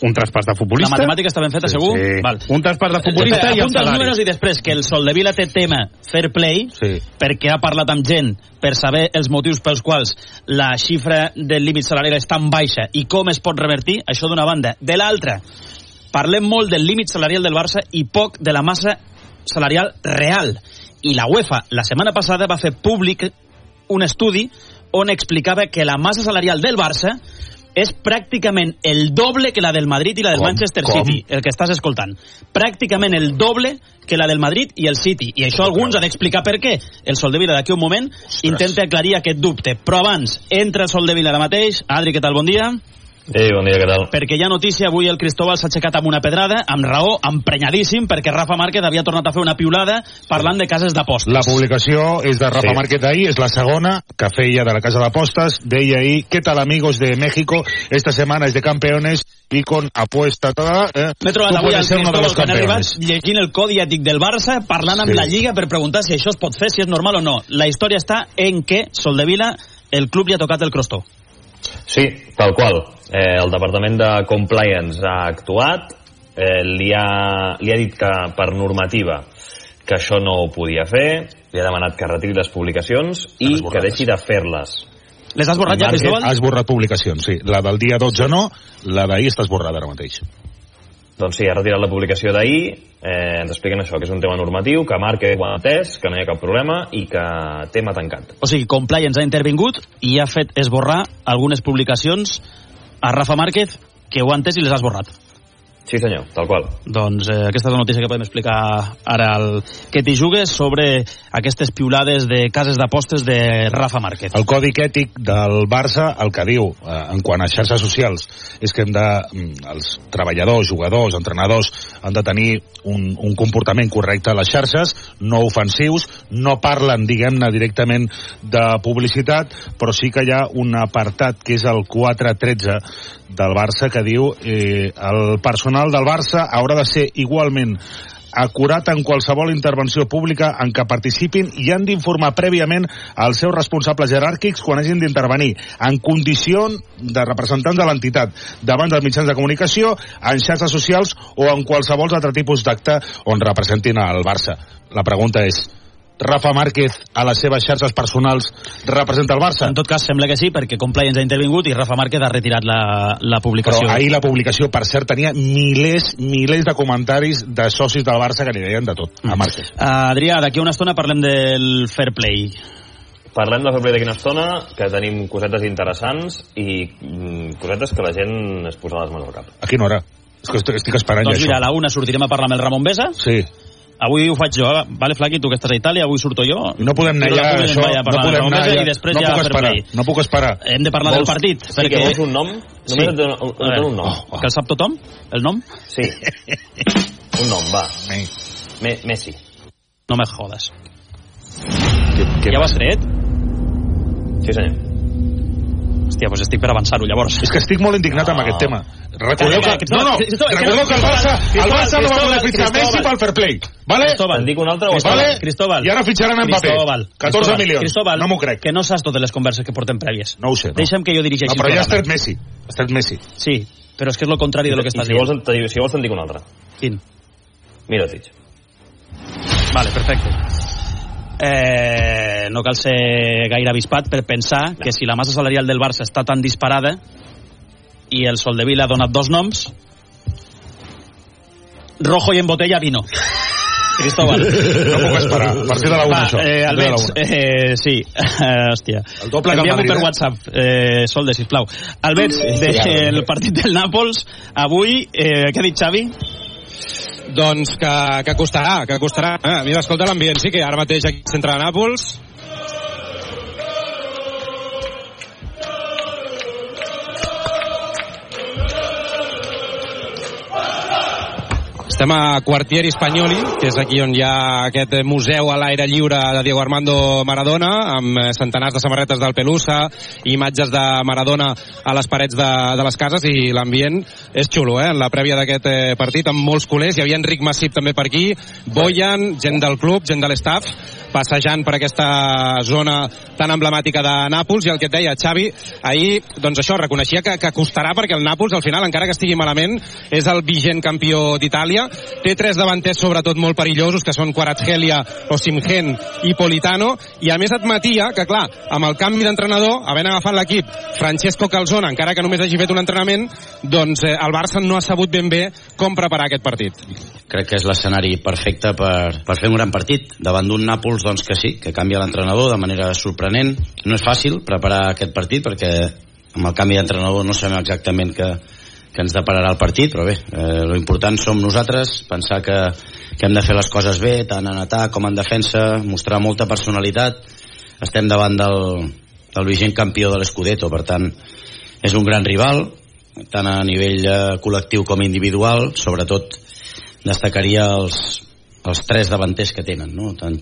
Speaker 11: un traspàs de
Speaker 7: La
Speaker 11: futbolista.
Speaker 7: matemàtica està ben feta,
Speaker 11: Sí,
Speaker 7: segur?
Speaker 11: sí.
Speaker 7: Val.
Speaker 11: Un traspàs de futbolista
Speaker 7: Espera,
Speaker 11: i el
Speaker 7: apunta els
Speaker 11: salari.
Speaker 7: números i després que el Soldevila té tema fair play,
Speaker 11: Sí.
Speaker 7: perquè ha parlat amb gent per saber els motius pels quals la xifra del límit salarial és tan baixa i com es pot revertir, això d'una banda. De l'altra, parlem molt del límit salarial del Barça i poc de la massa salarial real. I la UEFA, la setmana passada, va fer públic un estudi on explicava que la massa salarial del Barça és pràcticament el doble que la del Madrid i la del
Speaker 11: Com?
Speaker 7: Manchester
Speaker 11: Com?
Speaker 7: City, el que estàs escoltant. Pràcticament el doble que la del Madrid i el City. I això alguns han d'explicar per què. El Soldevila d'aquí un moment intenta aclarir aquest dubte. Però abans, entra el Soldevila ara mateix. Adri, què tal? Bon dia.
Speaker 16: Ei, bon dia, què tal?
Speaker 7: Perquè hi ha notícia, avui el Cristóbal s'ha aixecat amb una pedrada, amb raó, emprenyadíssim, perquè Rafa Márquez havia tornat a fer una piulada parlant de cases d'apostes.
Speaker 15: La publicació és de Rafa
Speaker 7: Sí.
Speaker 15: Márquez d'ahir, és la segona que feia de la casa d'apostes. Deia ahir, ¿qué tal amigos de México? Esta semana es de campeones y con apuesta toda. Eh?
Speaker 7: M'he trobat avui al
Speaker 15: de
Speaker 7: Cristóbal
Speaker 15: los
Speaker 7: quan he arribat llegint el codi ètic del Barça, parlant amb
Speaker 15: Sí.
Speaker 7: la Lliga per preguntar si això es pot fer, si és normal o no. La història està en que Soldevila, el club li ha tocat el crostó.
Speaker 16: Sí, tal qual. Eh, el Departament de Compliance ha actuat, eh, li, ha, li ha dit que per normativa que això no ho podia fer, li ha demanat que retiri les publicacions i que deixi de fer-les.
Speaker 7: Les has borrat ja, Cristóbal?
Speaker 15: Ha esborrat publicacions, sí. La del dia 12 no, la d'ahir està esborrada ara mateix.
Speaker 16: Doncs sí, ha retirat la publicació d'ahir, eh, ens expliquen això, que és un tema normatiu, que ho ha entès, que no hi ha cap problema i que tema tancat.
Speaker 7: O sigui, Compliance ha intervingut i ha fet esborrar algunes publicacions a Rafa Márquez que ho ha entès i les ha esborrat.
Speaker 16: Sí senyor, tal qual.
Speaker 7: Doncs eh, aquesta és la notícia que podem explicar ara al que t'hi jugues sobre aquestes piulades de cases d'apostes de Rafa Márquez.
Speaker 15: El codi ètic del Barça el que diu eh, en quant a xarxes socials és que hem de, mm, els treballadors, jugadors, entrenadors han de tenir un, un comportament correcte a les xarxes, no ofensius, no parlen, diguem-ne, directament de publicitat, però sí que hi ha un apartat que és el 413 del Barça que diu eh, el personal del Barça haurà de ser igualment acurat en qualsevol intervenció pública en què participin i han d'informar prèviament als seus responsables jeràrquics quan hagin d'intervenir en condició de representants de l'entitat davant dels mitjans de comunicació, en xarxes socials o en qualsevol altre tipus d'acte on representin el Barça. La pregunta és, Rafa Márquez a les seves xarxes personals representa el Barça?
Speaker 7: En tot cas, sembla que sí, perquè Compliance ha intervingut i Rafa Márquez ha retirat la, la publicació.
Speaker 15: Però ahir la publicació, per cert, tenia milers, milers de comentaris de socis del Barça que li deien de tot a Márquez.
Speaker 7: Uh, Adrià, d'aquí a una estona parlem del fair play.
Speaker 16: Parlem de Fair Play d'aquí una estona, que tenim cosetes interessants i mm, cosetes que la gent es posa les mans al cap.
Speaker 15: A quina hora? És que estic, estic esperant
Speaker 7: Doncs
Speaker 15: ja
Speaker 7: mira, a
Speaker 15: això.
Speaker 7: la una sortirem a parlar amb el Ramon Besa.
Speaker 15: Sí.
Speaker 7: Avui ho faig jo, vale, Flaqui, tu que estàs a Itàlia, avui surto jo.
Speaker 15: No podem anar ja,
Speaker 7: i
Speaker 15: això, no podem anar ja.
Speaker 7: Després
Speaker 15: No
Speaker 7: ja
Speaker 15: puc
Speaker 7: fair
Speaker 15: esperar, no puc esperar.
Speaker 7: Hem de parlar
Speaker 16: Vols-
Speaker 7: del partit.
Speaker 16: Sí, que vols un nom? Només et dono, et dono un nom.
Speaker 7: Oh, Que el sap tothom? El nom?
Speaker 16: Sí. un nom, va. Me Messi.
Speaker 7: No me jodes.
Speaker 15: Què
Speaker 7: ja ho has tret?
Speaker 16: Sí, senyor.
Speaker 7: Hòstia, doncs estic per avançar-ho, llavors.
Speaker 15: És que estic molt indignat amb aquest tema. Recordeu que, no, no, recordeu que el Barça, el Barça no va poder fitxar. Messi pel fair play. Vale?
Speaker 7: Cristóbal.
Speaker 16: Dic un altre
Speaker 15: Vale?
Speaker 7: Cristóbal.
Speaker 15: I ara fitxaran en paper.
Speaker 7: Cristóbal.
Speaker 15: 14
Speaker 7: Cristóbal.
Speaker 15: milions.
Speaker 7: Cristóbal,
Speaker 15: No m'ho crec.
Speaker 7: Que no saps totes les converses que portem prèvies.
Speaker 15: No ho sé. No.
Speaker 7: Deixa'm que jo dirigeixi
Speaker 15: No, però
Speaker 7: el
Speaker 15: ja has
Speaker 7: programa.
Speaker 15: tret Messi. Has tret Messi.
Speaker 7: Sí, però és que és el contrari de lo que estàs
Speaker 16: si vols,
Speaker 7: dient.
Speaker 16: te dic- si vols te'n dic un altre.
Speaker 7: Quin?
Speaker 16: Mirotic.
Speaker 7: Vale, perfecte. Eh, no cal ser gaire avispat per pensar que si la massa salarial del Barça està tan disparada i el Soldevila ha donat dos noms Rojo i en botella vino Cristóbal
Speaker 15: No puc esperar. A partir de la una,
Speaker 7: Va,
Speaker 15: això.
Speaker 7: eh,
Speaker 15: A partir de la
Speaker 7: Alberts,
Speaker 15: una.
Speaker 7: eh, sí, hòstia.
Speaker 15: El doble
Speaker 7: per
Speaker 15: eh?
Speaker 7: WhatsApp, eh, Solde, sisplau. Alberts, del partit del Nàpols, avui, eh, què ha dit Xavi?
Speaker 13: Doncs que, que costarà, que costarà. Eh, mira, escolta l'ambient, sí que ara mateix aquí al centre de Nàpols. Estem a Quartieri Spagnoli, que és aquí on hi ha aquest museu a l'aire lliure de Diego Armando Maradona, amb eh, centenars de samarretes del Pelusa, imatges de Maradona a les parets de, de les cases, i l'ambient és xulo, eh? En la prèvia d'aquest eh, partit, amb molts culers, hi havia Enric Massip també per aquí, Boyan, gent del club, gent de l'estaf, passejant per aquesta zona tan emblemàtica de Nàpols, i el que et deia Xavi, ahir, doncs això, reconeixia que, que costarà perquè el Nàpols, al final, encara que estigui malament, és el vigent campió d'Itàlia, té tres davanters sobretot molt perillosos, que són Quarazgelia, Osimhen i Politano, i a més admetia que, clar, amb el canvi d'entrenador, havent agafat l'equip Francesco Calzona, encara que només hagi fet un entrenament, doncs eh, el Barça no ha sabut ben bé com preparar aquest partit.
Speaker 9: crec que és l'escenari perfecte per, per fer un gran partit davant d'un Nàpols doncs que sí, que canvia l'entrenador de manera sorprenent. No és fàcil preparar aquest partit perquè amb el canvi d'entrenador no sabem exactament que, que ens depararà el partit però bé, eh, lo important som nosaltres pensar que, que hem de fer les coses bé tant en atac com en defensa mostrar molta personalitat. Estem davant del, del vigent campió de l'Escudeto per tant és un gran rival tant a nivell eh, col·lectiu com individual, sobretot destacaria els, els tres davanters que tenen, no? Tant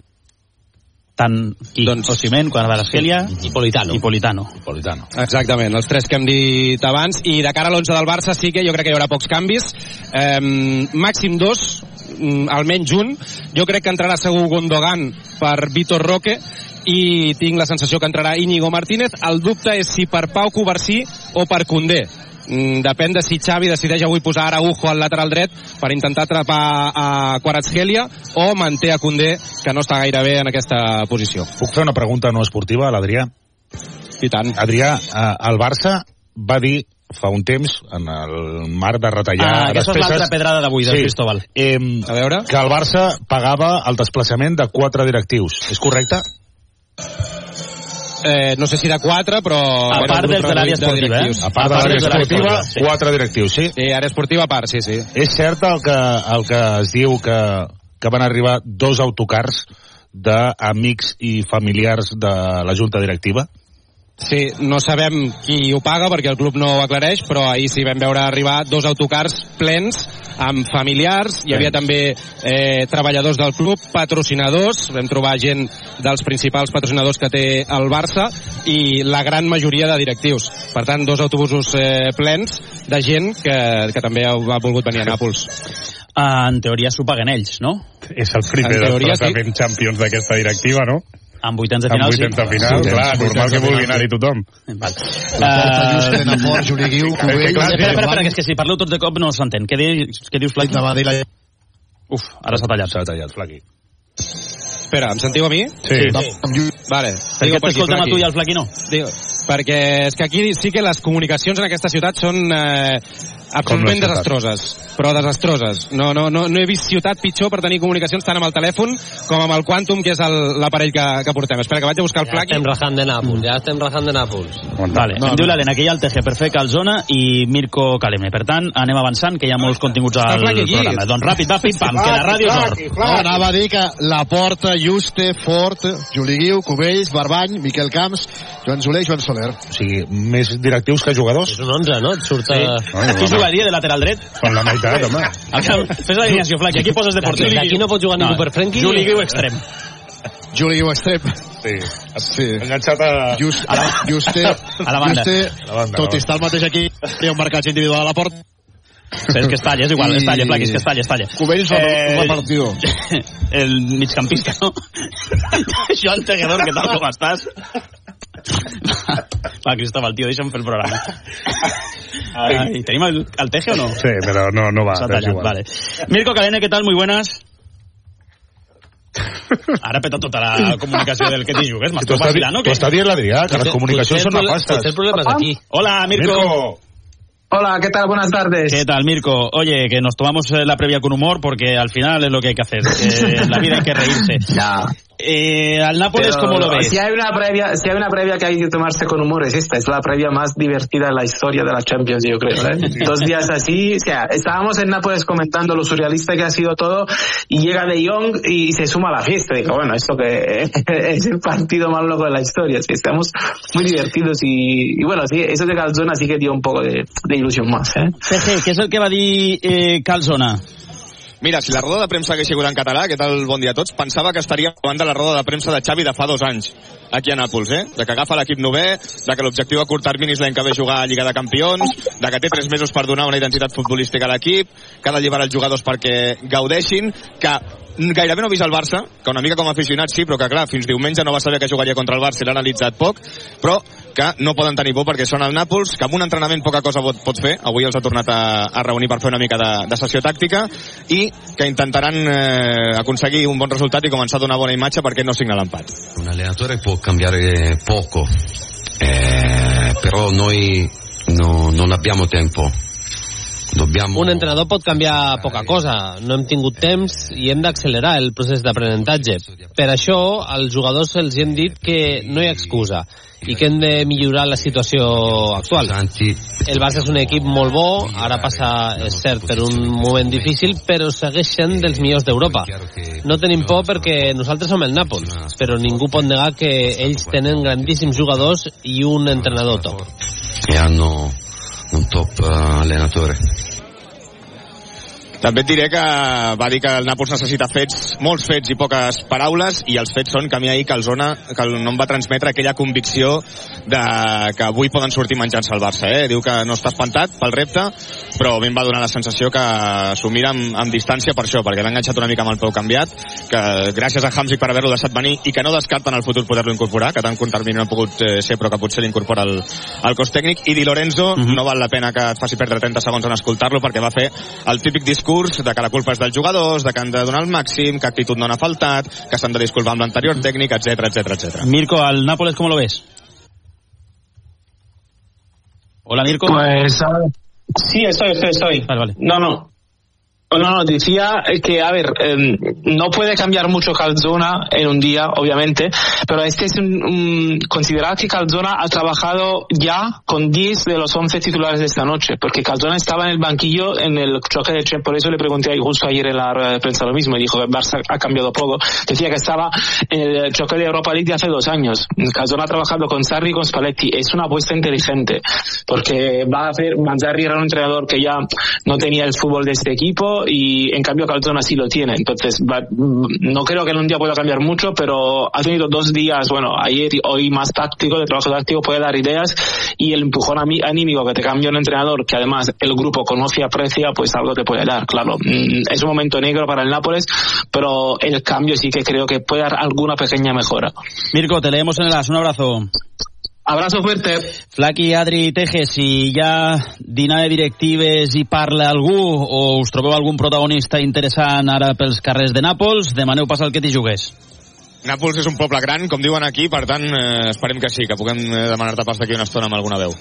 Speaker 7: tant qui, doncs, Osimhen, Kvaratskhelia
Speaker 14: i Politano.
Speaker 7: I Politano.
Speaker 13: Politano. Exactament, els tres que hem dit abans. I de cara a l'11 del Barça sí que jo crec que hi haurà pocs canvis. Eh, màxim dos, mm, almenys un. Jo crec que entrarà segur Gondogan per Vitor Roque i tinc la sensació que entrarà Íñigo Martínez. El dubte és si per Pau Covarsí o per Condé. Mm, depèn de si Xavi decideix avui posar Araujo al lateral dret per intentar atrapar a Kvaratskhelia o manté a Condé, que no està gaire bé en aquesta posició.
Speaker 15: Puc fer una pregunta no esportiva a l'Adrià?
Speaker 13: I tant.
Speaker 15: Adrià, eh, el Barça va dir fa un temps, en el marc de retallar
Speaker 7: Ah, aquesta és l'altra pedrada d'avui, del Cristóbal.
Speaker 15: Eh,
Speaker 13: a veure?
Speaker 15: Que el Barça pagava el desplaçament de quatre directius. És correcte?
Speaker 13: Eh, no sé si de 4, però...
Speaker 7: A part dels de l'àrea
Speaker 13: reduït de
Speaker 7: esportiva, eh?
Speaker 15: A part de l'àrea esportiva, quatre directius, sí?
Speaker 13: Sí, àrea esportiva a part, sí, sí.
Speaker 15: És cert el que, el que es diu que, que van arribar dos autocars d'amics i familiars de la junta directiva?
Speaker 13: Sí, no sabem qui ho paga perquè el club no ho aclareix, però ahir sí vam veure arribar dos autocars plens amb familiars, hi havia també eh, treballadors del club, patrocinadors, vam trobar gent dels principals patrocinadors que té el Barça i la gran majoria de directius. Per tant, dos autobusos eh, plens de gent que, que també ha, volgut venir a Nàpols.
Speaker 7: En teoria s'ho paguen ells, no?
Speaker 11: És el primer
Speaker 7: En teoria,
Speaker 11: desplaçament sí. Champions d'aquesta directiva, no?
Speaker 7: Amb vuitens de
Speaker 11: Amb
Speaker 7: final,
Speaker 11: vuitens
Speaker 7: sí.
Speaker 11: de final,
Speaker 7: Sí,
Speaker 11: clar,
Speaker 7: sí,
Speaker 11: normal
Speaker 7: vuitens
Speaker 11: que vulgui anar-hi tothom.
Speaker 7: Val. Eh. Espera, espera, espera, que és que si parleu tots de cop no s'entén. Què, dius, què dius, Flaqui?
Speaker 8: Anava a dir la...
Speaker 7: Uf, ara s'ha tallat.
Speaker 15: S'ha tallat, Flaqui.
Speaker 13: Espera, em sentiu a mi?
Speaker 7: Sí.
Speaker 13: sí. Vale.
Speaker 7: Per
Speaker 13: Digo
Speaker 7: què
Speaker 13: per aquí,
Speaker 7: t'escoltem a tu i al Flaqui no?
Speaker 13: Digo, perquè és que aquí sí que les comunicacions en aquesta ciutat són eh, absolutament desastroses però desastroses no, no, no, no he vist ciutat pitjor per tenir comunicacions tant amb el telèfon com amb el Quantum que és el- l'aparell que, que portem espera que vaig a buscar el
Speaker 14: Ja
Speaker 13: Flaqui
Speaker 14: estem rajant de Nàpols, ja estem rajant de Nàpols.
Speaker 7: Vale,
Speaker 14: No,
Speaker 7: em diu
Speaker 14: no.
Speaker 7: l'Helena que hi ha el TG per fer Calzona i Mirko Caleme. Per tant, anem avançant, que hi ha molts continguts al programa. Doncs ràpid, va, pim, pam, que la ràdio és or.
Speaker 8: No, anava a dir que la Porta, Juste, Fort, Juli Guiu, Cubells, Barbany, Miquel Camps, Joan Soler i Joan Soler.
Speaker 15: O sigui, més directius que jugadors?
Speaker 14: És un 11, no? Et surt...
Speaker 7: Sí.
Speaker 14: a-
Speaker 7: Qui jugaria de lateral dret?
Speaker 11: Con la meitat, home.
Speaker 7: Camp, Fes l'alineació, Flaqui. Aquí poses de porter.
Speaker 14: D'aquí no pot jugar ningú per Frenkie.
Speaker 7: Juli Guiu extrem.
Speaker 8: Juli Guiu extrem.
Speaker 15: Sí.
Speaker 8: Sí.
Speaker 15: Enganxat a...
Speaker 8: Just,
Speaker 7: A la-
Speaker 8: Juste,
Speaker 7: a la banda.
Speaker 8: Juste,
Speaker 15: A la banda,
Speaker 8: tot
Speaker 15: a la
Speaker 8: i estar el mateix aquí, hi ha un marcatge individual a la porta.
Speaker 7: És que es talla, és igual, es talla, Flaqui, és que es talla, es talla.
Speaker 8: Cubells eh... repartidor.
Speaker 7: El migcampista, no? Joan Tejedor, què tal, com estàs? Va, Cristóbal, tio, deixa'm fer el programa. Ai, ¿Tenim el, el teje o no?
Speaker 11: Sí, però no, no va. Però és igual.
Speaker 7: vale. Mirko Calene, ¿qué tal? Muy buenas. Ara peta tota la comunicació del que t'hi jugues. M'estàs
Speaker 15: està,
Speaker 7: vacilant o què?
Speaker 15: està dient l'Adrià, que les comunicacions són nefastes.
Speaker 14: Potser el problema és aquí.
Speaker 7: Hola, Mirko.
Speaker 15: Mirko,
Speaker 17: Hola, ¿qué tal? Buenas tardes.
Speaker 7: ¿Qué tal, Mirko? Oye, que nos tomamos eh, la previa con humor porque al final es lo que hay que hacer. que en la vida hay que reírse.
Speaker 17: Ya.
Speaker 7: Eh, al Nápoles,
Speaker 17: Pero
Speaker 7: ¿cómo lo ves?
Speaker 17: Si hay, una previa, si hay una previa que hay que tomarse con humor, es esta. Es la previa más divertida de la historia de la Champions, yo creo. ¿eh? Dos días así. O sea, estábamos en Nápoles comentando lo surrealista que ha sido todo y llega De Jong y se suma a la fiesta. Digo, bueno, esto que es el partido más loco de la historia. Sí, estamos muy divertidos y, y bueno, sí, eso de Calzona sí que dio un poco de, de ilusión más. ¿eh?
Speaker 7: Teje, què és el que va dir eh, Calzona?
Speaker 18: Mira, si la roda de premsa hagués sigut en català, què tal bon dia a tots, pensava que estaria davant de la roda de premsa de Xavi de fa dos anys, aquí a Nàpols, eh? De que agafa l'equip novè, de que l'objectiu a curt termini és l'any que ve jugar a Lliga de Campions, de que té tres mesos per donar una identitat futbolística a l'equip, que ha d'alliberar els jugadors perquè gaudeixin, que gairebé no ha vist el Barça, que una mica com a aficionat sí, però que clar, fins diumenge no va saber que jugaria contra el Barça l'ha analitzat poc, però que no poden tenir por perquè són al Nàpols, que amb un entrenament poca cosa pot, pot fer, avui els ha tornat a, a reunir per fer una mica de, de sessió tàctica i que intentaran eh, aconseguir un bon resultat i començar a donar bona imatge perquè no signa l'empat.
Speaker 19: Un allenatore può cambiare poco, eh, però noi no- non abbiamo tempo. Dobbiamo...
Speaker 14: Un entrenador pot canviar poca cosa. No hem tingut temps i hem d'accelerar el procés d'aprenentatge. Per això, als jugadors els hem dit que no hi ha excusa i que hem de millorar la situació actual. El Barça és un equip molt bo, ara passa, és cert, per un moment difícil, però segueix sent dels millors d'Europa. No tenim por perquè nosaltres som el Nàpols, però ningú pot negar que ells tenen grandíssims jugadors i un entrenador top.
Speaker 19: e hanno un top eh, allenatore.
Speaker 18: També et diré que va dir que el Nàpols necessita fets, molts fets i poques paraules, i els fets són que a mi ahir Calzona, que no em va transmetre aquella convicció de que avui poden sortir menjant-se el Barça. Eh? Diu que no està espantat pel repte, però a mi em va donar la sensació que s'ho mira amb, amb distància per això, perquè l'ha enganxat una mica amb el peu canviat, que gràcies a Hamsik per haver-lo deixat venir i que no descarten el futur poder-lo incorporar, que tant curt termini no ha pogut eh, ser, però que potser l'incorpora el, el cos tècnic. I Di Lorenzo, uh -huh. no val la pena que et faci perdre 30 segons en escoltar-lo, perquè va fer el típic discurs de que la culpa és dels jugadors, de que han de donar el màxim, que actitud no n'ha faltat, que s'han de disculpar amb l'anterior tècnic, etc etc etc.
Speaker 7: Mirko, al Nápoles, ¿cómo lo ves? Hola, Mirko.
Speaker 17: Pues, sí, estoy, estoy, estoy.
Speaker 7: Vale, vale.
Speaker 17: No, no. No, no, decía que, a ver, eh, no puede cambiar mucho Calzona en un día, obviamente, pero este es un, un considerar que Calzona ha trabajado ya con 10 de los 11 titulares de esta noche, porque Calzona estaba en el banquillo en el choque de Champions, por eso le pregunté justo ayer en la de prensa lo mismo, y dijo que Barça ha cambiado poco. Decía que estaba en el choque de Europa League de hace dos años. Calzona ha trabajado con Sarri y con Spalletti. Es una apuesta inteligente, porque va a hacer, Manzarri era un entrenador que ya no tenía el fútbol de este equipo, y en cambio Calzona sí lo tiene. Entonces, va, no creo que en un día pueda cambiar mucho, pero ha tenido dos días, bueno, ayer y hoy más táctico, de trabajo táctico, puede dar ideas y el empujón anímico que te cambia un entrenador que además el grupo conoce y aprecia, pues algo te puede dar, claro. Es un momento negro para el Nápoles, pero el cambio sí que creo que puede dar alguna pequeña mejora.
Speaker 7: Mirko, te leemos en el as. Un abrazo.
Speaker 17: Abrazo fuerte.
Speaker 7: Flaqui, Adri, Teje, si hi ha dinar de directives i parla algú o us trobeu algun protagonista interessant ara pels carrers de Nàpols, demaneu pas el que t'hi jugués.
Speaker 18: Nàpols és un poble gran, com diuen aquí, per tant, eh, esperem que sí, que puguem eh, demanar-te pas d'aquí una estona amb alguna veu.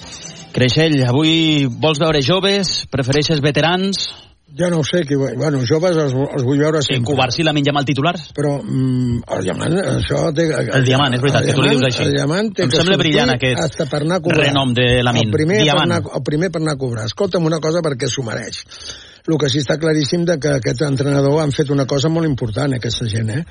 Speaker 7: Creixell, avui vols veure joves? Prefereixes veterans?
Speaker 6: Jo no ho sé, qui, bueno, joves els, els vull veure sempre.
Speaker 7: Cubarsí la menja mal titulars?
Speaker 6: Però mm, el diamant, això té...
Speaker 7: El diamant, és veritat, que tu li dius així.
Speaker 6: El diamant té
Speaker 7: em
Speaker 6: que
Speaker 7: sembla brillant aquest
Speaker 6: hasta per anar a cobrar.
Speaker 7: renom de Lamin.
Speaker 6: El primer, per
Speaker 7: Diamant.
Speaker 6: anar, el primer per anar a cobrar. Escolta'm una cosa perquè s'ho mereix. El que sí està claríssim de que aquest entrenador han fet una cosa molt important, aquesta gent, eh?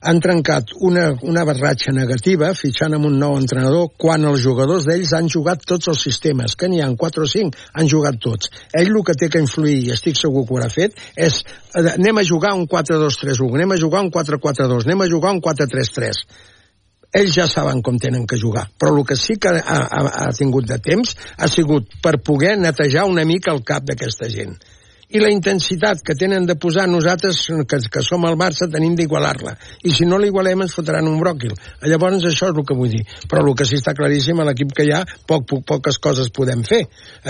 Speaker 6: Han trencat una, una barratxa negativa fitxant amb un nou entrenador quan els jugadors d'ells han jugat tots els sistemes, que n'hi ha 4 o 5, han jugat tots. Ell el que té que influir, i estic segur que ho haurà fet, és eh, anem a jugar un 4-2-3-1, anem a jugar un 4-4-2, anem a jugar un 4-3-3 ells ja saben com tenen que jugar, però el que sí que ha, ha, ha tingut de temps ha sigut per poder netejar una mica el cap d'aquesta gent i la intensitat que tenen de posar nosaltres, que, que som al Barça, tenim d'igualar-la. I si no l'igualem ens fotran un bròquil. Llavors això és el que vull dir. Però el que sí està claríssim, a l'equip que hi ha, poc, poc, poques coses podem fer.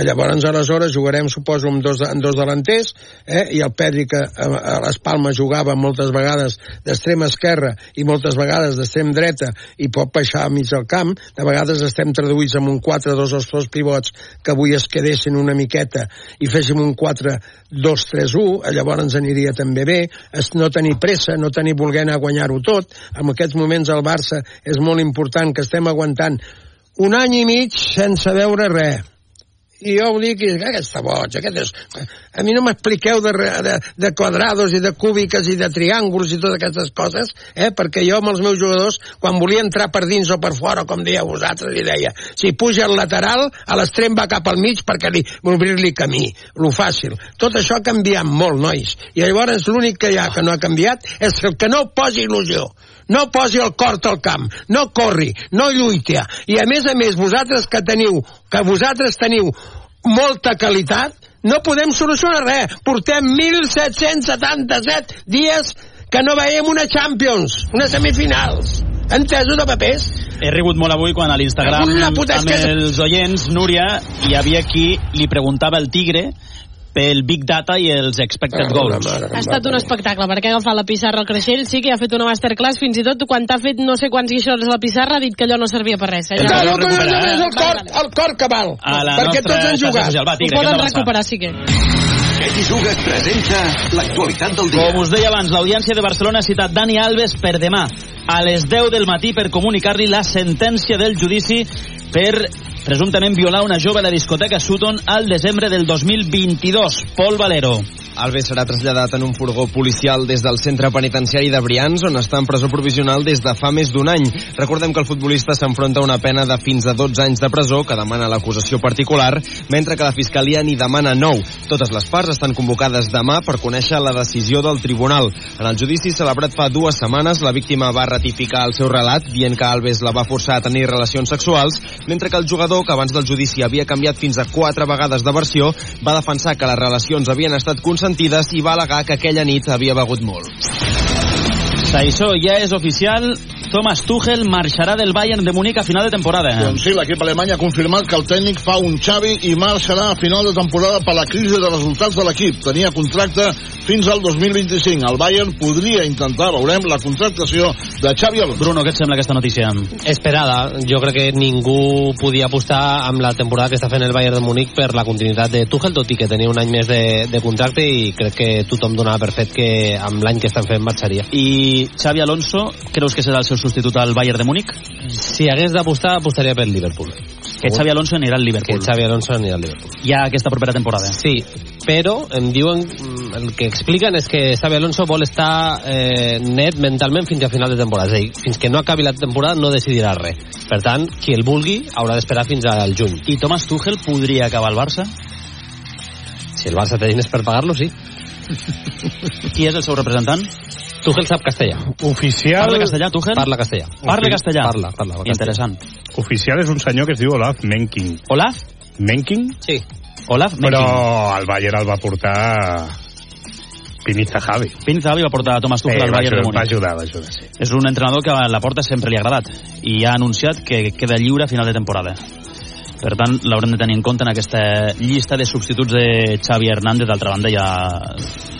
Speaker 6: Llavors, aleshores, jugarem, suposo, amb dos, amb dos delanters, eh? i el Pedri, que a, a les Palmes jugava moltes vegades d'extrema esquerra i moltes vegades d'extrem dreta i pot baixar a mig del camp, de vegades estem traduïts amb un 4-2 els dos pivots que avui es quedessin una miqueta i féssim un 4 2-3-1, llavors ens aniria també bé, és no tenir pressa, no tenir anar a guanyar-ho tot. En aquests moments al Barça és molt important que estem aguantant un any i mig sense veure res. I jo dic, i aquest està boig, aquest és... A mi no m'expliqueu de, de, de quadrados i de cúbiques i de triànguls i totes aquestes coses, eh? perquè jo amb els meus jugadors, quan volia entrar per dins o per fora, com dieu vosaltres, li deia, si puja al lateral, a l'extrem va cap al mig perquè li, obrir-li camí, lo fàcil. Tot això ha canviat molt, nois. I llavors l'únic que hi ha que no ha canviat és el que no posi il·lusió no posi el cor al camp, no corri, no lluita. I a més a més, vosaltres que teniu, que vosaltres teniu molta qualitat, no podem solucionar res. Portem 1.777 dies que no veiem una Champions, unes semifinals. Entesos de papers?
Speaker 7: He rigut molt avui quan a l'Instagram amb
Speaker 6: que-
Speaker 7: els oients, Núria, hi havia qui li preguntava al Tigre pel Big Data i els expected goals.
Speaker 20: Ha estat un espectacle, perquè ha agafat la pissarra al creixell, sí que ha fet una masterclass, fins i tot quan t'ha fet no sé quants guixons a la pissarra ha dit que allò no servia per res. Eh?
Speaker 6: No, no, no, no, és el cor, el cor que val.
Speaker 7: A la
Speaker 6: perquè tots han jugat.
Speaker 7: Va,
Speaker 20: Ho
Speaker 7: Tigre, hem
Speaker 20: poden recuperar, sí que.
Speaker 1: Qui jugues presenta l'actualitat del dia.
Speaker 7: Com us deia abans, l'Audiència de Barcelona ha citat Dani Alves per demà a les 10 del matí per comunicar-li la sentència del judici per presumptament violar una jove a la discoteca Sutton al desembre del 2022. Pol Valero.
Speaker 21: Alves serà traslladat en un furgó policial des del centre penitenciari de Brians, on està en presó provisional des de fa més d'un any. Recordem que el futbolista s'enfronta a una pena de fins a 12 anys de presó que demana l'acusació particular, mentre que la Fiscalia n'hi demana 9. Totes les parts estan convocades demà per conèixer la decisió del tribunal. En el judici celebrat fa dues setmanes, la víctima va ratificar el seu relat dient que Alves la va forçar a tenir relacions sexuals, mentre que el jugador, que abans del judici havia canviat fins a quatre vegades de versió, va defensar que les relacions havien estat consentides i va alegar que aquella nit havia begut molt.
Speaker 7: Això ja és oficial. Thomas Tuchel marxarà del Bayern de Múnich a final de temporada.
Speaker 22: Doncs sí, l'equip alemany ha confirmat que el tècnic fa un Xavi i marxarà a final de temporada per la crisi de resultats de l'equip. Tenia contracte fins al 2025. El Bayern podria intentar, veurem, la contractació de Xavi Alonso.
Speaker 7: Bruno, què et sembla aquesta notícia?
Speaker 14: Esperada. Jo crec que ningú podia apostar amb la temporada que està fent el Bayern de Múnich per la continuïtat de Tuchel, tot i que tenia un any més de, de contracte i crec que tothom donava per fet que amb l'any que estan fent marxaria.
Speaker 7: I Xavi Alonso, creus que serà el seu substitut al Bayern de Múnich?
Speaker 14: Si hagués d'apostar, apostaria per Liverpool.
Speaker 7: Que Xavi Alonso anirà al Liverpool.
Speaker 14: Que Xavi Alonso anirà al Liverpool.
Speaker 7: Ja aquesta propera temporada.
Speaker 14: Sí, però em diuen, mm, el que expliquen és que Xavi Alonso vol estar eh, net mentalment fins a final de temporada. És a dir, fins que no acabi la temporada no decidirà res. Per tant, qui el vulgui haurà d'esperar fins al juny.
Speaker 7: I Thomas Tuchel podria acabar al Barça?
Speaker 14: Si el Barça té diners per pagar-lo, sí.
Speaker 7: Qui és el seu representant?
Speaker 14: Tuchel sap castellà.
Speaker 11: Oficial...
Speaker 7: Parla castellà, Tuchel?
Speaker 14: Parla castellà.
Speaker 7: Parla castellà?
Speaker 14: Parla, parla. castellà.
Speaker 7: Interessant.
Speaker 11: Oficial és un senyor que es diu Olaf Menking.
Speaker 7: Olaf?
Speaker 11: Menking?
Speaker 14: Sí.
Speaker 7: Olaf
Speaker 11: Però
Speaker 7: Menking.
Speaker 11: el Bayern el va portar Piniza Javi.
Speaker 7: Piniza Javi va portar a Thomas Tuchel
Speaker 11: Eh,
Speaker 7: al Bayern de Múnich.
Speaker 11: va ajudar, va ajudar, sí.
Speaker 7: És un entrenador que a la porta sempre li ha agradat i ha anunciat que queda lliure a final de temporada. Per tant, l'haurem de tenir en compte en aquesta llista de substituts de Xavi Hernández. D'altra banda, ja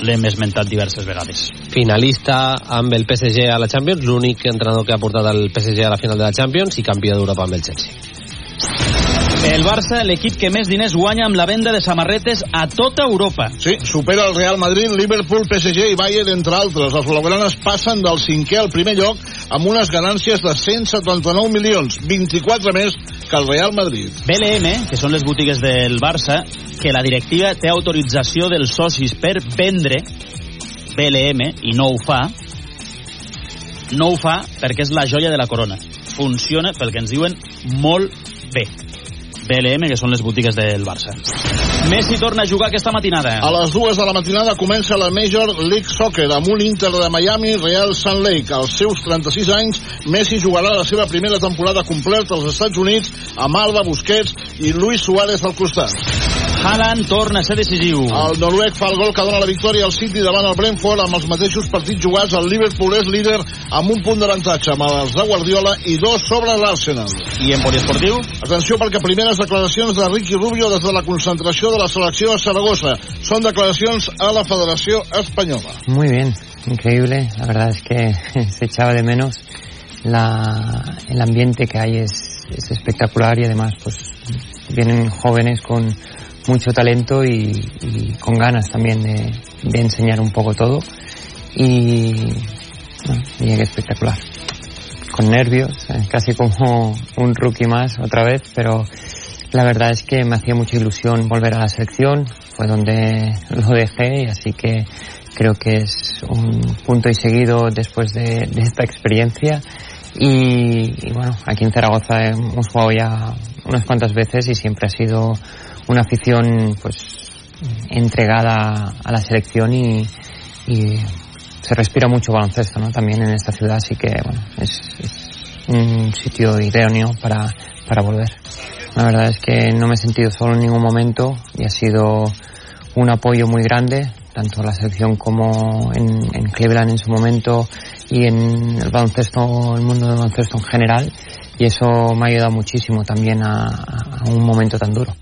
Speaker 7: l'hem esmentat diverses vegades.
Speaker 14: Finalista amb el PSG a la Champions, l'únic entrenador que ha portat el PSG a la final de la Champions i campió d'Europa amb el Chelsea.
Speaker 7: El Barça, l'equip que més diners guanya amb la venda de samarretes a tota Europa.
Speaker 22: Sí, supera el Real Madrid, Liverpool, PSG i Bayern, entre altres. Els blaugranes passen del cinquè al primer lloc amb unes ganàncies de 179 milions, 24 més que el Real Madrid.
Speaker 7: BLM, que són les botigues del Barça, que la directiva té autorització dels socis per vendre BLM i no ho fa, no ho fa perquè és la joia de la corona. Funciona, pel que ens diuen, molt bé. BLM, que són les botigues del Barça. Messi torna a jugar aquesta matinada.
Speaker 22: A les dues de la matinada comença la Major League Soccer amb un Inter de Miami Real Salt Lake. Als seus 36 anys, Messi jugarà la seva primera temporada completa als Estats Units amb Alba Busquets i Luis Suárez al costat.
Speaker 7: Haaland torna a ser decisiu.
Speaker 22: El noruec fa el gol que dona la victòria al City davant el Brentford amb els mateixos partits jugats. El Liverpool és líder amb un punt d'avantatge amb els de Guardiola i dos sobre l'Arsenal.
Speaker 7: I en poliesportiu?
Speaker 22: Atenció perquè primeres declaracions de Ricky Rubio des de la concentració de la selecció a Saragossa. Són declaracions a la Federació Espanyola.
Speaker 23: Muy bien, increíble. La verdad es que se echaba de menos. La, el ambiente que hay es, es espectacular y además pues vienen jóvenes con mucho talento y, y con ganas también de, de enseñar un poco todo. Y bueno, que espectacular. Con nervios, casi como un rookie más otra vez, pero la verdad es que me hacía mucha ilusión volver a la selección, fue donde lo dejé y así que creo que es un punto y seguido después de, de esta experiencia y, y bueno, aquí en Zaragoza hemos jugado ya unas cuantas veces y siempre ha sido una afición pues entregada a la selección y, y se respira mucho baloncesto ¿no? también en esta ciudad, así que bueno, es, es un sitio idóneo para, para volver. La verdad es que no me he sentido solo en ningún momento y ha sido un apoyo muy grande, tanto la selección como en, en Cleveland en su momento y en el baloncesto, el mundo del baloncesto en general. Y eso me ha ayudado muchísimo también a, a un momento tan duro.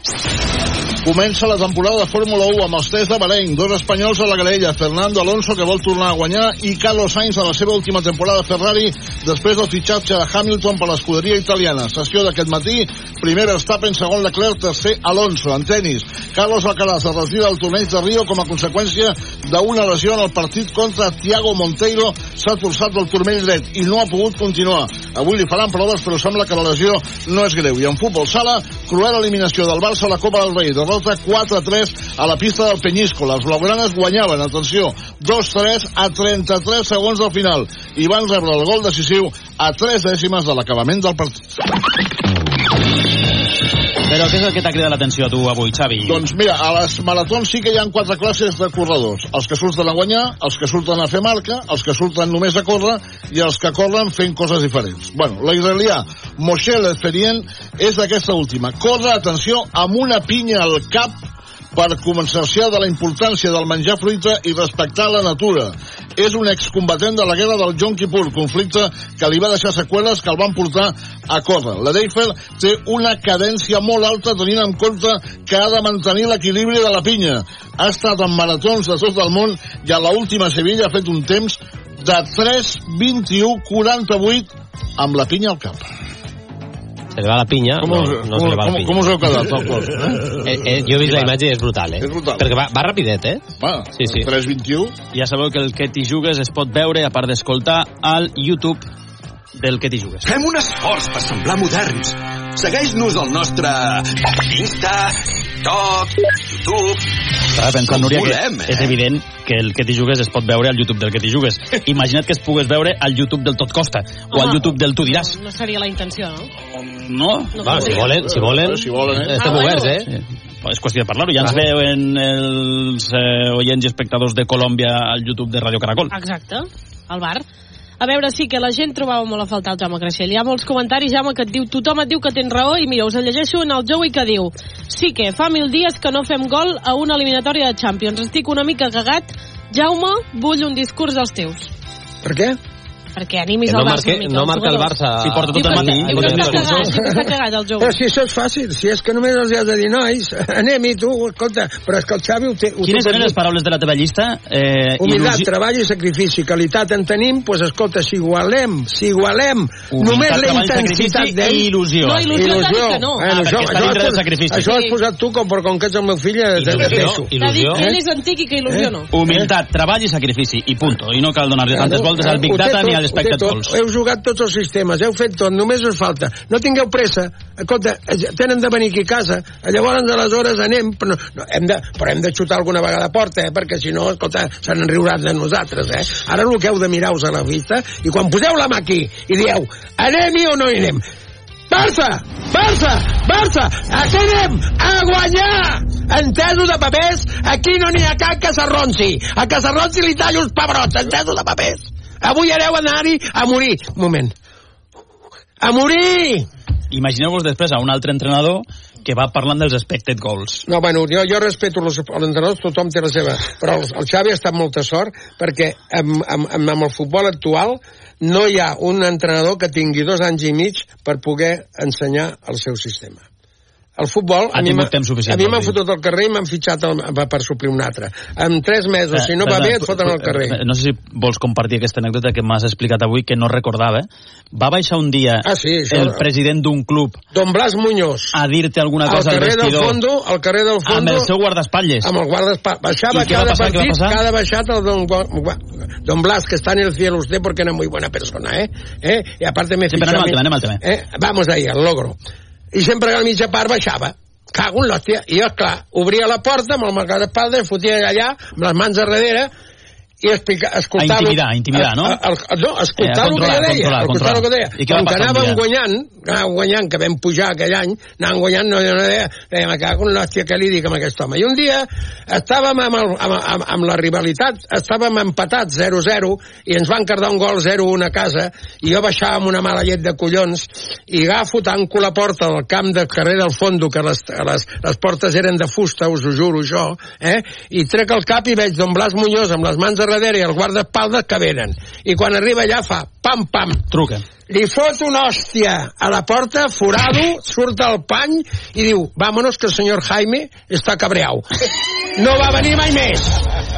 Speaker 22: Comença la temporada de Fórmula 1 amb els tres de Bahrein, dos espanyols a la graella, Fernando Alonso, que vol tornar a guanyar, i Carlos Sainz a la seva última temporada a Ferrari, després del fitxatge de Hamilton per l'escuderia italiana. Sessió d'aquest matí, primer Verstappen, segon Leclerc, tercer Alonso. En tennis, Carlos Alcaraz es retira del torneig de Rio com a conseqüència d'una lesió en el partit contra Thiago Monteiro. S'ha torçat del turmell dret i no ha pogut continuar. Avui li faran proves, però sembla que la lesió no és greu. I en futbol sala, cruel eliminació del Barça a la Copa del Rei, derrota 4-3 a la pista del Penyisco. Les blaugranes guanyaven, atenció, 2-3 a 33 segons del final i van rebre el gol decisiu a 3 dècimes de l'acabament del partit.
Speaker 7: Però què és el que t'ha cridat l'atenció a tu avui, Xavi?
Speaker 22: Doncs mira, a les maratons sí que hi ha quatre classes de corredors. Els que surten a guanyar, els que surten a fer marca, els que surten només a córrer i els que corren fent coses diferents. Bueno, l'israelià Moshe Leferien és d'aquesta última. Corre, atenció, amb una pinya al cap per començar de la importància del menjar fruita i respectar la natura. És un excombatent de la guerra del Yom Kippur, conflicte que li va deixar seqüeles que el van portar a córrer. La Deifer té una cadència molt alta tenint en compte que ha de mantenir l'equilibri de la pinya. Ha estat en maratons de tot el món i a la última Sevilla ha fet un temps de 3.21.48 amb la pinya al cap.
Speaker 14: Se li va la pinya,
Speaker 22: Com
Speaker 14: no,
Speaker 22: us-
Speaker 14: no se li va
Speaker 22: com-
Speaker 14: la pinya.
Speaker 22: com us heu quedat, el cos,
Speaker 14: Eh, eh, jo he vist la imatge i és brutal, eh?
Speaker 22: És brutal.
Speaker 14: Perquè va, va rapidet, eh?
Speaker 22: Va,
Speaker 14: sí, sí.
Speaker 22: 3.21.
Speaker 7: Ja sabeu que el que t'hi jugues es pot veure, a part d'escoltar, al YouTube del que t'hi jugues.
Speaker 1: Fem un esforç per semblar moderns. Segueix-nos al nostre Insta, TikTok, YouTube...
Speaker 7: Estava pensant, Núria,
Speaker 1: volem,
Speaker 7: que
Speaker 1: eh?
Speaker 7: és evident que el que t'hi jugues es pot veure al YouTube del que t'hi jugues. Imagina't que es pogués veure al YouTube del Tot Costa o al. YouTube del Tu diràs.
Speaker 20: No seria la intenció, no?
Speaker 7: No?
Speaker 20: No
Speaker 14: Va, si volen, si volen,
Speaker 22: Si volen, eh?
Speaker 14: estem
Speaker 20: Ah, bueno.
Speaker 14: oberts, eh?
Speaker 7: Sí. És qüestió de parlar-ho. Ja ens
Speaker 14: Clar.
Speaker 7: veuen els eh, oients i espectadors de Colòmbia al YouTube de Radio Caracol.
Speaker 20: Exacte, al bar. A veure, sí que la gent trobava molt a faltar el Jaume Creixell. Hi ha molts comentaris, Jaume, que et diu tothom et diu que tens raó i mira, us llegeixo en el Joey que diu sí que fa mil dies que no fem gol a una eliminatòria de Champions. Estic una mica cagat. Jaume, vull un discurs dels teus.
Speaker 6: Per què?
Speaker 20: Perquè animis
Speaker 14: Que
Speaker 20: el
Speaker 14: no
Speaker 20: Barça
Speaker 14: marque-
Speaker 20: mica,
Speaker 14: no marca el. Barça
Speaker 7: Si porta tot el matí.
Speaker 20: diu que està cagat, el Joey.
Speaker 6: Però si això és fàcil, si és que només els has de dir, nois, anem-hi tu, escolta, però és que el Xavi ho té... Ho
Speaker 7: Quines
Speaker 6: té
Speaker 7: eren les paraules de la teva llista? Eh,
Speaker 6: Humilitat,
Speaker 7: il·lusi-
Speaker 6: treball i sacrifici, qualitat en tenim, doncs escolta, si igualem, si igualem
Speaker 7: Humilitat,
Speaker 6: només la
Speaker 7: treball,
Speaker 6: intensitat
Speaker 7: sacrifici
Speaker 6: d'ell...
Speaker 7: i il·lusió.
Speaker 20: No, il·lusió dit que no.
Speaker 6: Bueno,
Speaker 7: Ah,
Speaker 6: això,
Speaker 7: perquè està dintre del sacrifici.
Speaker 6: això has posat tu, com, però com que ets el meu fill, eh, te
Speaker 14: Il·lusió,
Speaker 6: deixo.
Speaker 14: Il·lusió.
Speaker 20: ell és antic i que il·lusió no.
Speaker 7: Humilitat, treball i sacrifici, i punto. I no cal donar-li tantes voltes al Big
Speaker 6: Ho té
Speaker 7: Data ni a
Speaker 6: tot.
Speaker 7: Goals.
Speaker 6: Heu jugat tots els sistemes, heu fet tot, només us falta. No tingueu pressa. Escolta, eh, tenen de venir aquí a casa. Llavors, aleshores, anem, però, no, no, hem de, però hem de xutar alguna vegada a porta, eh? perquè si no, escolta, se n'enriuran de nosaltres. Eh? Ara el que heu de mirar-vos a la vista, i quan poseu la mà aquí i dieu, anem-hi o no hi anem? Barça! Barça! Barça! Aquí anem a guanyar! Entesos de papers? Aquí no n'hi ha cap que s'arronsi. A que s'arronsi li tallo els pebrots, entesos de papers. Avui hereu anar-hi a morir. Un moment. A morir!
Speaker 7: Imagineu-vos després a un altre entrenador que va parlant dels expected goals.
Speaker 6: No, bueno, jo, jo respeto els, els entrenadors, tothom té la seva... Però el, el Xavi ha estat molta sort perquè amb, amb, amb, amb el futbol actual no hi ha un entrenador que tingui dos anys i mig per poder ensenyar el seu sistema. El futbol...
Speaker 7: Ha
Speaker 6: a mi
Speaker 7: tingut
Speaker 6: m'ha-
Speaker 7: temps suficient,
Speaker 6: A mi
Speaker 7: vol
Speaker 6: m'han fotut al carrer i m'han fitxat el, per, suplir un altre. En tres mesos, si no va bé, et foten al
Speaker 7: tu-
Speaker 6: carrer.
Speaker 7: eh, No sé si vols compartir aquesta anècdota que m'has explicat avui, que no recordava. Va baixar un dia
Speaker 6: Ah, sí, això-
Speaker 7: el president d'un club
Speaker 6: Don Blas Muñoz.
Speaker 7: a dir-te alguna
Speaker 6: Al
Speaker 7: cosa al
Speaker 6: carrer del
Speaker 7: vestidor
Speaker 6: fondo, al carrer del fondo...
Speaker 7: amb el seu guardaespatlles.
Speaker 6: amb el guardaespatlles. Baixava
Speaker 7: I
Speaker 6: cada
Speaker 7: passar,
Speaker 6: partit, cada baixat el don, don Blas, que está en el cielo usted porque era muy buena persona, ¿eh? ¿Eh? Y aparte me
Speaker 7: Sí, al tema, anem al tema.
Speaker 6: Eh? Vamos ahí, al logro. I sempre que a mitja part baixava. Cago en l'hòstia. I jo, clar, obria la porta amb el guardaespatlles, fotia allà, amb les mans a darrere, i explica, escoltar...
Speaker 7: A intimidar, a intimidar, no?
Speaker 6: A, a, a, no, escoltar
Speaker 7: Eh,
Speaker 6: el que
Speaker 7: controlar,
Speaker 6: jo deia.
Speaker 7: controlar,
Speaker 6: escoltar el que
Speaker 7: controlar.
Speaker 6: deia.
Speaker 7: I què va
Speaker 6: Com que anàvem guanyant, anàvem guanyant, que vam pujar aquell any, anàvem guanyant, no, no deia, deia, me cago en l'hòstia que li dic a aquest home. I un dia estàvem amb, el, amb, amb, amb la rivalitat, estàvem empatats 0-0 i ens van cardar un gol 0-1 a casa i jo baixava amb una mala llet de collons i agafo, tanco la porta del camp del carrer del fondo, que les, les, les portes eren de fusta, us ho juro això, eh? i trec el cap i veig Don Blas Muñoz amb les mans a darrere i el guardaespaldes que venen. I quan arriba allà fa pam, pam,
Speaker 7: Truca.
Speaker 6: li fot una hòstia a la porta, forado, surt al pany i diu, vámonos que el senyor Jaime està cabreau. No va venir mai més.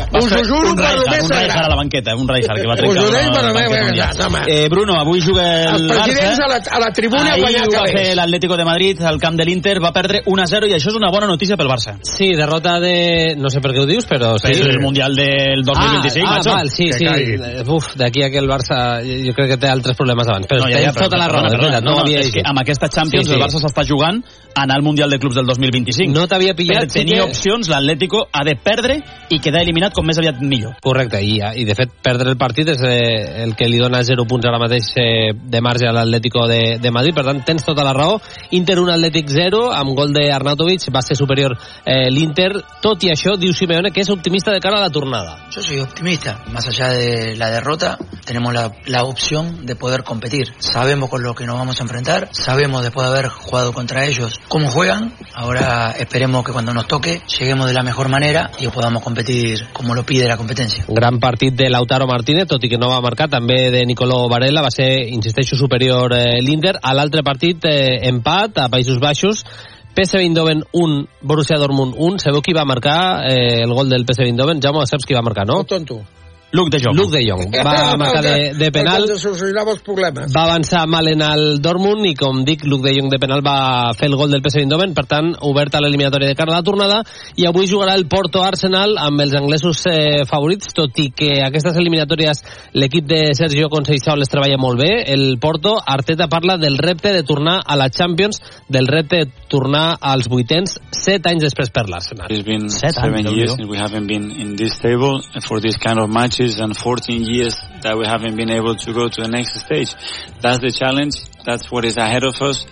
Speaker 7: Va
Speaker 6: Us
Speaker 7: fer
Speaker 6: ho juro per lo
Speaker 7: Rijkaard,
Speaker 6: més
Speaker 7: un Rijkaard a
Speaker 6: sagrat.
Speaker 7: la banqueta, un Rijkaard que va
Speaker 6: Us
Speaker 7: trencar
Speaker 6: ho dic
Speaker 7: una
Speaker 6: per
Speaker 7: banqueta
Speaker 6: sagrat, home.
Speaker 7: Eh, Bruno, avui juga el
Speaker 6: Els presidents
Speaker 7: Barça.
Speaker 6: a la, a la tribuna
Speaker 7: Ahir
Speaker 6: guanyar
Speaker 7: ho va fer l'Atlético de Madrid al camp de l'Inter, va perdre 1-0 i això és una bona notícia pel Barça.
Speaker 14: Sí, derrota de... No sé per què ho dius, però sí.
Speaker 7: Per el Mundial del 2025,
Speaker 14: ah,
Speaker 7: macho.
Speaker 14: Ah, val, sí,
Speaker 7: Que
Speaker 14: sí.
Speaker 7: caigui.
Speaker 14: Uf, d'aquí a que el Barça jo crec que té altres problemes abans. Però
Speaker 7: No, ja, ja, però-
Speaker 14: tota la raó,
Speaker 7: perdona,
Speaker 14: és veritat,
Speaker 7: perdona,
Speaker 14: no,
Speaker 7: no,
Speaker 14: havia
Speaker 7: és que
Speaker 14: llegit.
Speaker 7: amb aquesta Champions
Speaker 14: Sí, sí.
Speaker 7: el Barça s'està jugant anar al Mundial de Clubs del 2025.
Speaker 14: No t'havia pillat,
Speaker 7: Per
Speaker 14: sí
Speaker 7: tenir
Speaker 14: que-
Speaker 7: opcions, l'Atlético ha de perdre i quedar eliminat com més aviat millor.
Speaker 14: Correcte, i, i de fet perdre el partit és eh, el que li dona 0 punts ara mateix eh, de marge a l'Atlético de, de Madrid, per tant tens tota la raó. Inter 1 Atlètic 0 amb gol de Arnautovic, va ser superior eh, l'Inter, tot i això diu Simeone que és optimista de cara a la tornada.
Speaker 24: Yo soy optimista. Más allá de la derrota, tenemos la, la opción de poder competir. Sabemos con lo que nos vamos a enfrentar, sabemos después de haber jugado contra ellos cómo juegan. Ahora esperemos que cuando nos toque lleguemos de la mejor manera y podamos competir como lo pide la competencia.
Speaker 14: Gran partit de Lautaro Martínez, tot i que no va marcar, també de Nicolò Varela, va ser, insisteixo, superior eh, l'Inter. A l'altre partit, eh, empat a Països Baixos, PSV Eindhoven 1, Borussia Dortmund 1. Sabeu qui va marcar eh, el gol del PSV Eindhoven? Jaume, saps qui va marcar, no?
Speaker 6: tonto.
Speaker 7: Luke de Jong.
Speaker 14: Luke de Jong. Va marcar de, de penal. Va avançar mal en el Dortmund i, com dic, Luke de Jong de penal va fer el gol del PSV Eindhoven, per tant, oberta l'eliminatòria de cara a la tornada, i avui jugarà el Porto-Arsenal amb els anglesos eh, favorits, tot i que aquestes eliminatòries l'equip de Sergio Conceição les treballa molt bé. El Porto, Arteta parla del repte de tornar a la Champions, del repte de tornar als vuitens, set anys després per l'Arsenal.
Speaker 25: It's been
Speaker 14: Set
Speaker 25: seven
Speaker 14: anys,
Speaker 25: years we haven't been in this table for this kind of matches and 14 years that we haven't been able to go to the next stage. That's the challenge. That's what is ahead of us.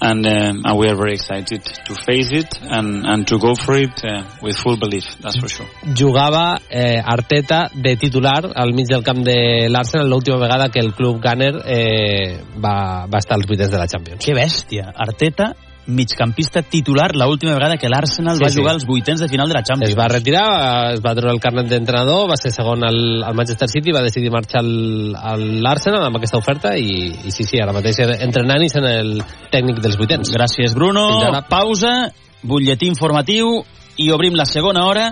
Speaker 25: And, um, and we are very excited to face it and, and to go for it uh, with full belief. That's for sure.
Speaker 14: jugava eh, Arteta de titular al mig del camp de l'Arsenal l'última vegada que el club Gunner eh, va, va estar als vuitens de la Champions.
Speaker 7: Que bèstia. Arteta, migcampista titular l'última vegada que l'Arsenal
Speaker 14: Sí,
Speaker 7: va
Speaker 14: sí.
Speaker 7: jugar als vuitens de final de la Champions.
Speaker 14: Es va retirar, es va treure el carnet d'entrenador, va ser segon al, al Manchester City, va decidir marxar al, a l'Arsenal amb aquesta oferta i, i sí, sí, ara mateix entrenant i sent el tècnic dels vuitens.
Speaker 7: Gràcies, Bruno.
Speaker 14: Fins ara.
Speaker 7: Pausa, butlletí informatiu i obrim la segona hora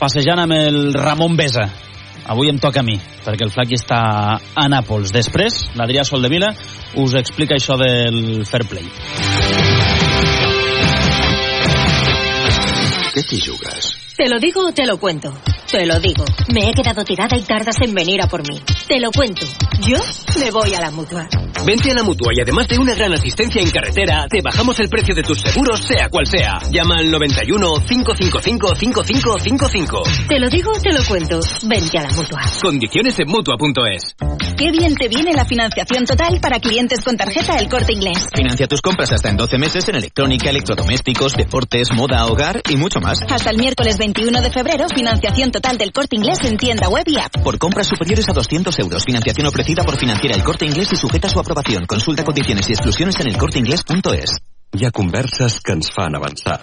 Speaker 7: passejant amb el Ramon Besa. Avui em toca a mi, perquè el Flac ja està a Nàpols. Després, l'Adrià Soldevila us explica això del fair play.
Speaker 1: ¿Qué te jugas?
Speaker 26: ¿Te lo digo o te lo cuento? Te lo digo. Me he quedado tirada y tardas en venir a por mí. Te lo cuento. Yo me voy a la mutua.
Speaker 27: Vente a la mutua y además de una gran asistencia en carretera, te bajamos el precio de tus seguros, sea cual sea. Llama al 91 555 5555.
Speaker 26: Te lo digo te lo cuento. Vente a la mutua.
Speaker 27: Condiciones en mutua.es.
Speaker 28: Qué bien te viene la financiación total para clientes con tarjeta El Corte Inglés.
Speaker 29: Financia tus compras hasta en 12 meses en electrónica, electrodomésticos, deportes, moda, hogar y mucho más.
Speaker 28: Hasta el miércoles 21 de febrero, financiación total del Corte Inglés en tienda web y app.
Speaker 29: Por compras superiores a 200 euros. Financiación ofrecida por Financiera El Corte Inglés y sujeta a su aprobación. Consulta condiciones y exclusiones en elcorteinglés.es.
Speaker 30: Hi ha converses que ens fan avançar.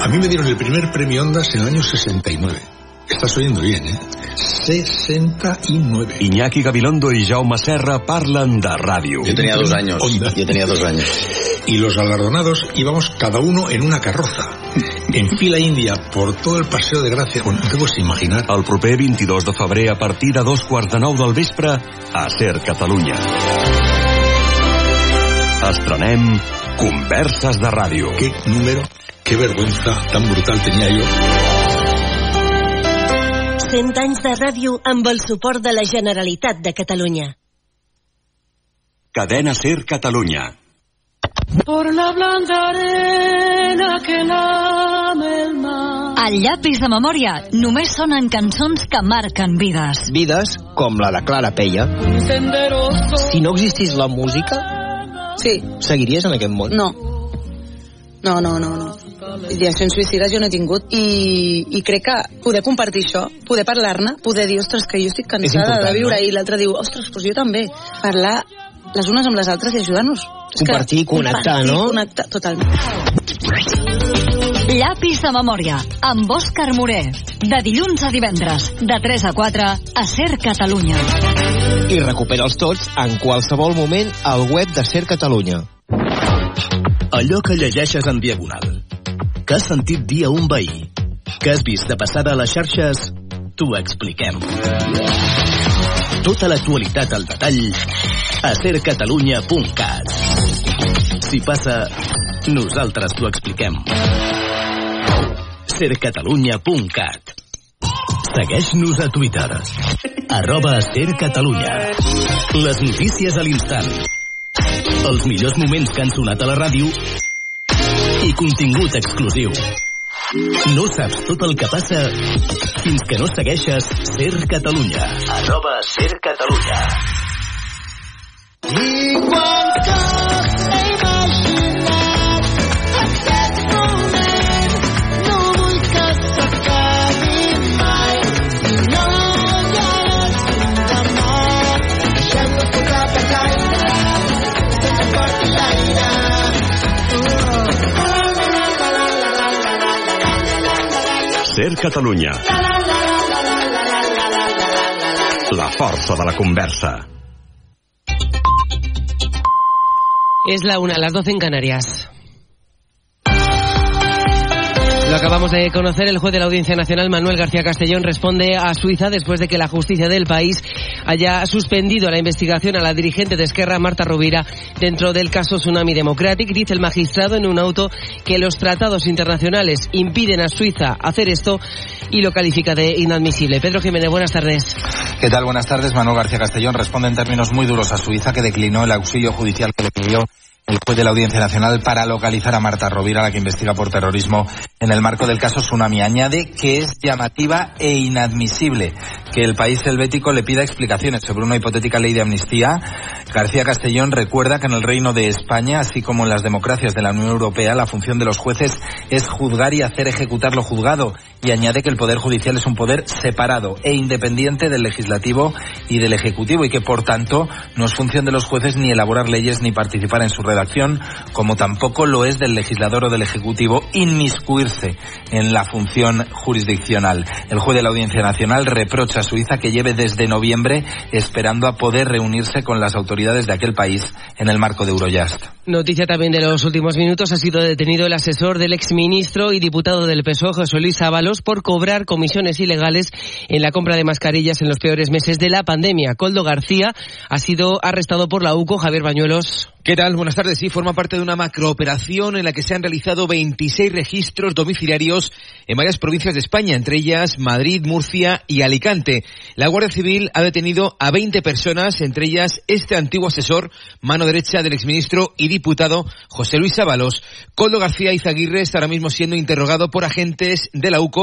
Speaker 31: A mí me dieron el primer premio Ondas en el año 69. Estás oyendo bien, ¿eh? 69.
Speaker 30: Iñaki Gabilondo y Jaume Serra parlen de ràdio.
Speaker 31: Yo tenía dos años.
Speaker 30: Yo tenía dos años.
Speaker 31: Y los galardonados íbamos cada uno en una carroza, en fila india, por todo el paseo de Gracia. Bueno, no puedes imaginar.
Speaker 30: El proper 22 de febrer a partir de dos quarts de nou del vespre a Ser Catalunya. Estrenem Converses de Ràdio.
Speaker 31: Qué número, qué vergüenza tan brutal tenía yo.
Speaker 26: 100 anys de ràdio amb el suport de la Generalitat de Catalunya.
Speaker 30: Cadena Ser Catalunya.
Speaker 32: Por la blanda arena que lame el mar.
Speaker 28: Al llapis de memòria només sonen cançons que marquen vides.
Speaker 33: Vides com la de Clara Peia. Si no existís la música,
Speaker 34: Sí,
Speaker 33: seguiries en aquest món?
Speaker 34: no. No, no, no, no. Ideacions suïcides jo no he tingut i, i crec que poder compartir això, poder parlar-ne, poder dir, ostres, que jo estic cansada de viure
Speaker 33: no?
Speaker 34: i l'altre diu, ostres, doncs jo també. Parlar les unes amb les altres i ajudar-nos.
Speaker 33: Compartir, connectar,
Speaker 34: compartir,
Speaker 33: no?
Speaker 34: Connectar, totalment.
Speaker 28: Llapis de memòria, amb Òscar Moré. De dilluns a divendres, de 3 a 4, a Ser Catalunya.
Speaker 33: I recupera'ls tots en qualsevol moment al web de Ser Catalunya.
Speaker 35: Allò que llegeixes en diagonal. Que has sentit dir a un veí.
Speaker 36: que has vist de passada a les xarxes, t'ho expliquem. Tota l'actualitat al detall a sercatalunya.cat. Si passa, nosaltres t'ho expliquem. sercatalunya.cat Segueix-nos a Twitter. Arroba Ser Catalunya. Les notícies a l'instant. Els millors moments que han sonat a la ràdio i contingut exclusiu. No saps tot el que passa fins que no segueixes Ser Catalunya. Arroba Ser Catalunya.
Speaker 37: Igual que
Speaker 30: Ser Catalunya. La força de la conversa.
Speaker 38: Es la una, las 12 en Canarias. Acabamos de conocer, el juez de la Audiencia Nacional, Manuel García Castellón, responde a Suiza después de que la justicia del país haya suspendido la investigación a la dirigente de Esquerra, Marta Rovira, dentro del caso Tsunami Democratic. Dice el magistrado en un auto que los tratados internacionales impiden a Suiza hacer esto y lo califica de inadmisible. Pedro Jiménez, buenas tardes.
Speaker 39: ¿Qué tal? Buenas tardes. Manuel García Castellón responde en términos muy duros a Suiza que declinó el auxilio judicial que le pidió el juez de la Audiencia Nacional para localizar a Marta Rovira, la que investiga por terrorismo en el marco del caso Tsunami. Añade que es llamativa e inadmisible que el país helvético le pida explicaciones sobre una hipotética ley de amnistía. García Castellón recuerda que en el Reino de España, así como en las democracias de la Unión Europea, la función de los jueces es juzgar y hacer ejecutar lo juzgado. Y añade que el Poder Judicial es un poder separado e independiente del Legislativo y del Ejecutivo y que, por tanto, no es función de los jueces ni elaborar leyes ni participar en su redacción, como tampoco lo es del legislador o del Ejecutivo inmiscuirse en la función jurisdiccional. El juez de la Audiencia Nacional reprocha a Suiza que lleve desde noviembre esperando a poder reunirse con las autoridades de aquel país en el marco de Eurojust.
Speaker 38: Noticia también de los últimos minutos. Ha sido detenido el asesor del exministro y diputado del PSOE, José Luis Ábalos, por cobrar comisiones ilegales en la compra de mascarillas en los peores meses de la pandemia. Coldo García ha sido arrestado por la UCO. Javier Bañuelos.
Speaker 21: ¿Qué tal? Buenas tardes. Sí, forma parte de una macrooperación en la que se han realizado 26 registros domiciliarios en varias provincias de España, entre ellas Madrid, Murcia y Alicante. La Guardia Civil ha detenido a 20 personas, entre ellas este antiguo asesor, mano derecha del exministro y diputado José Luis Ábalos. Coldo García Izaguirre está ahora mismo siendo interrogado por agentes de la UCO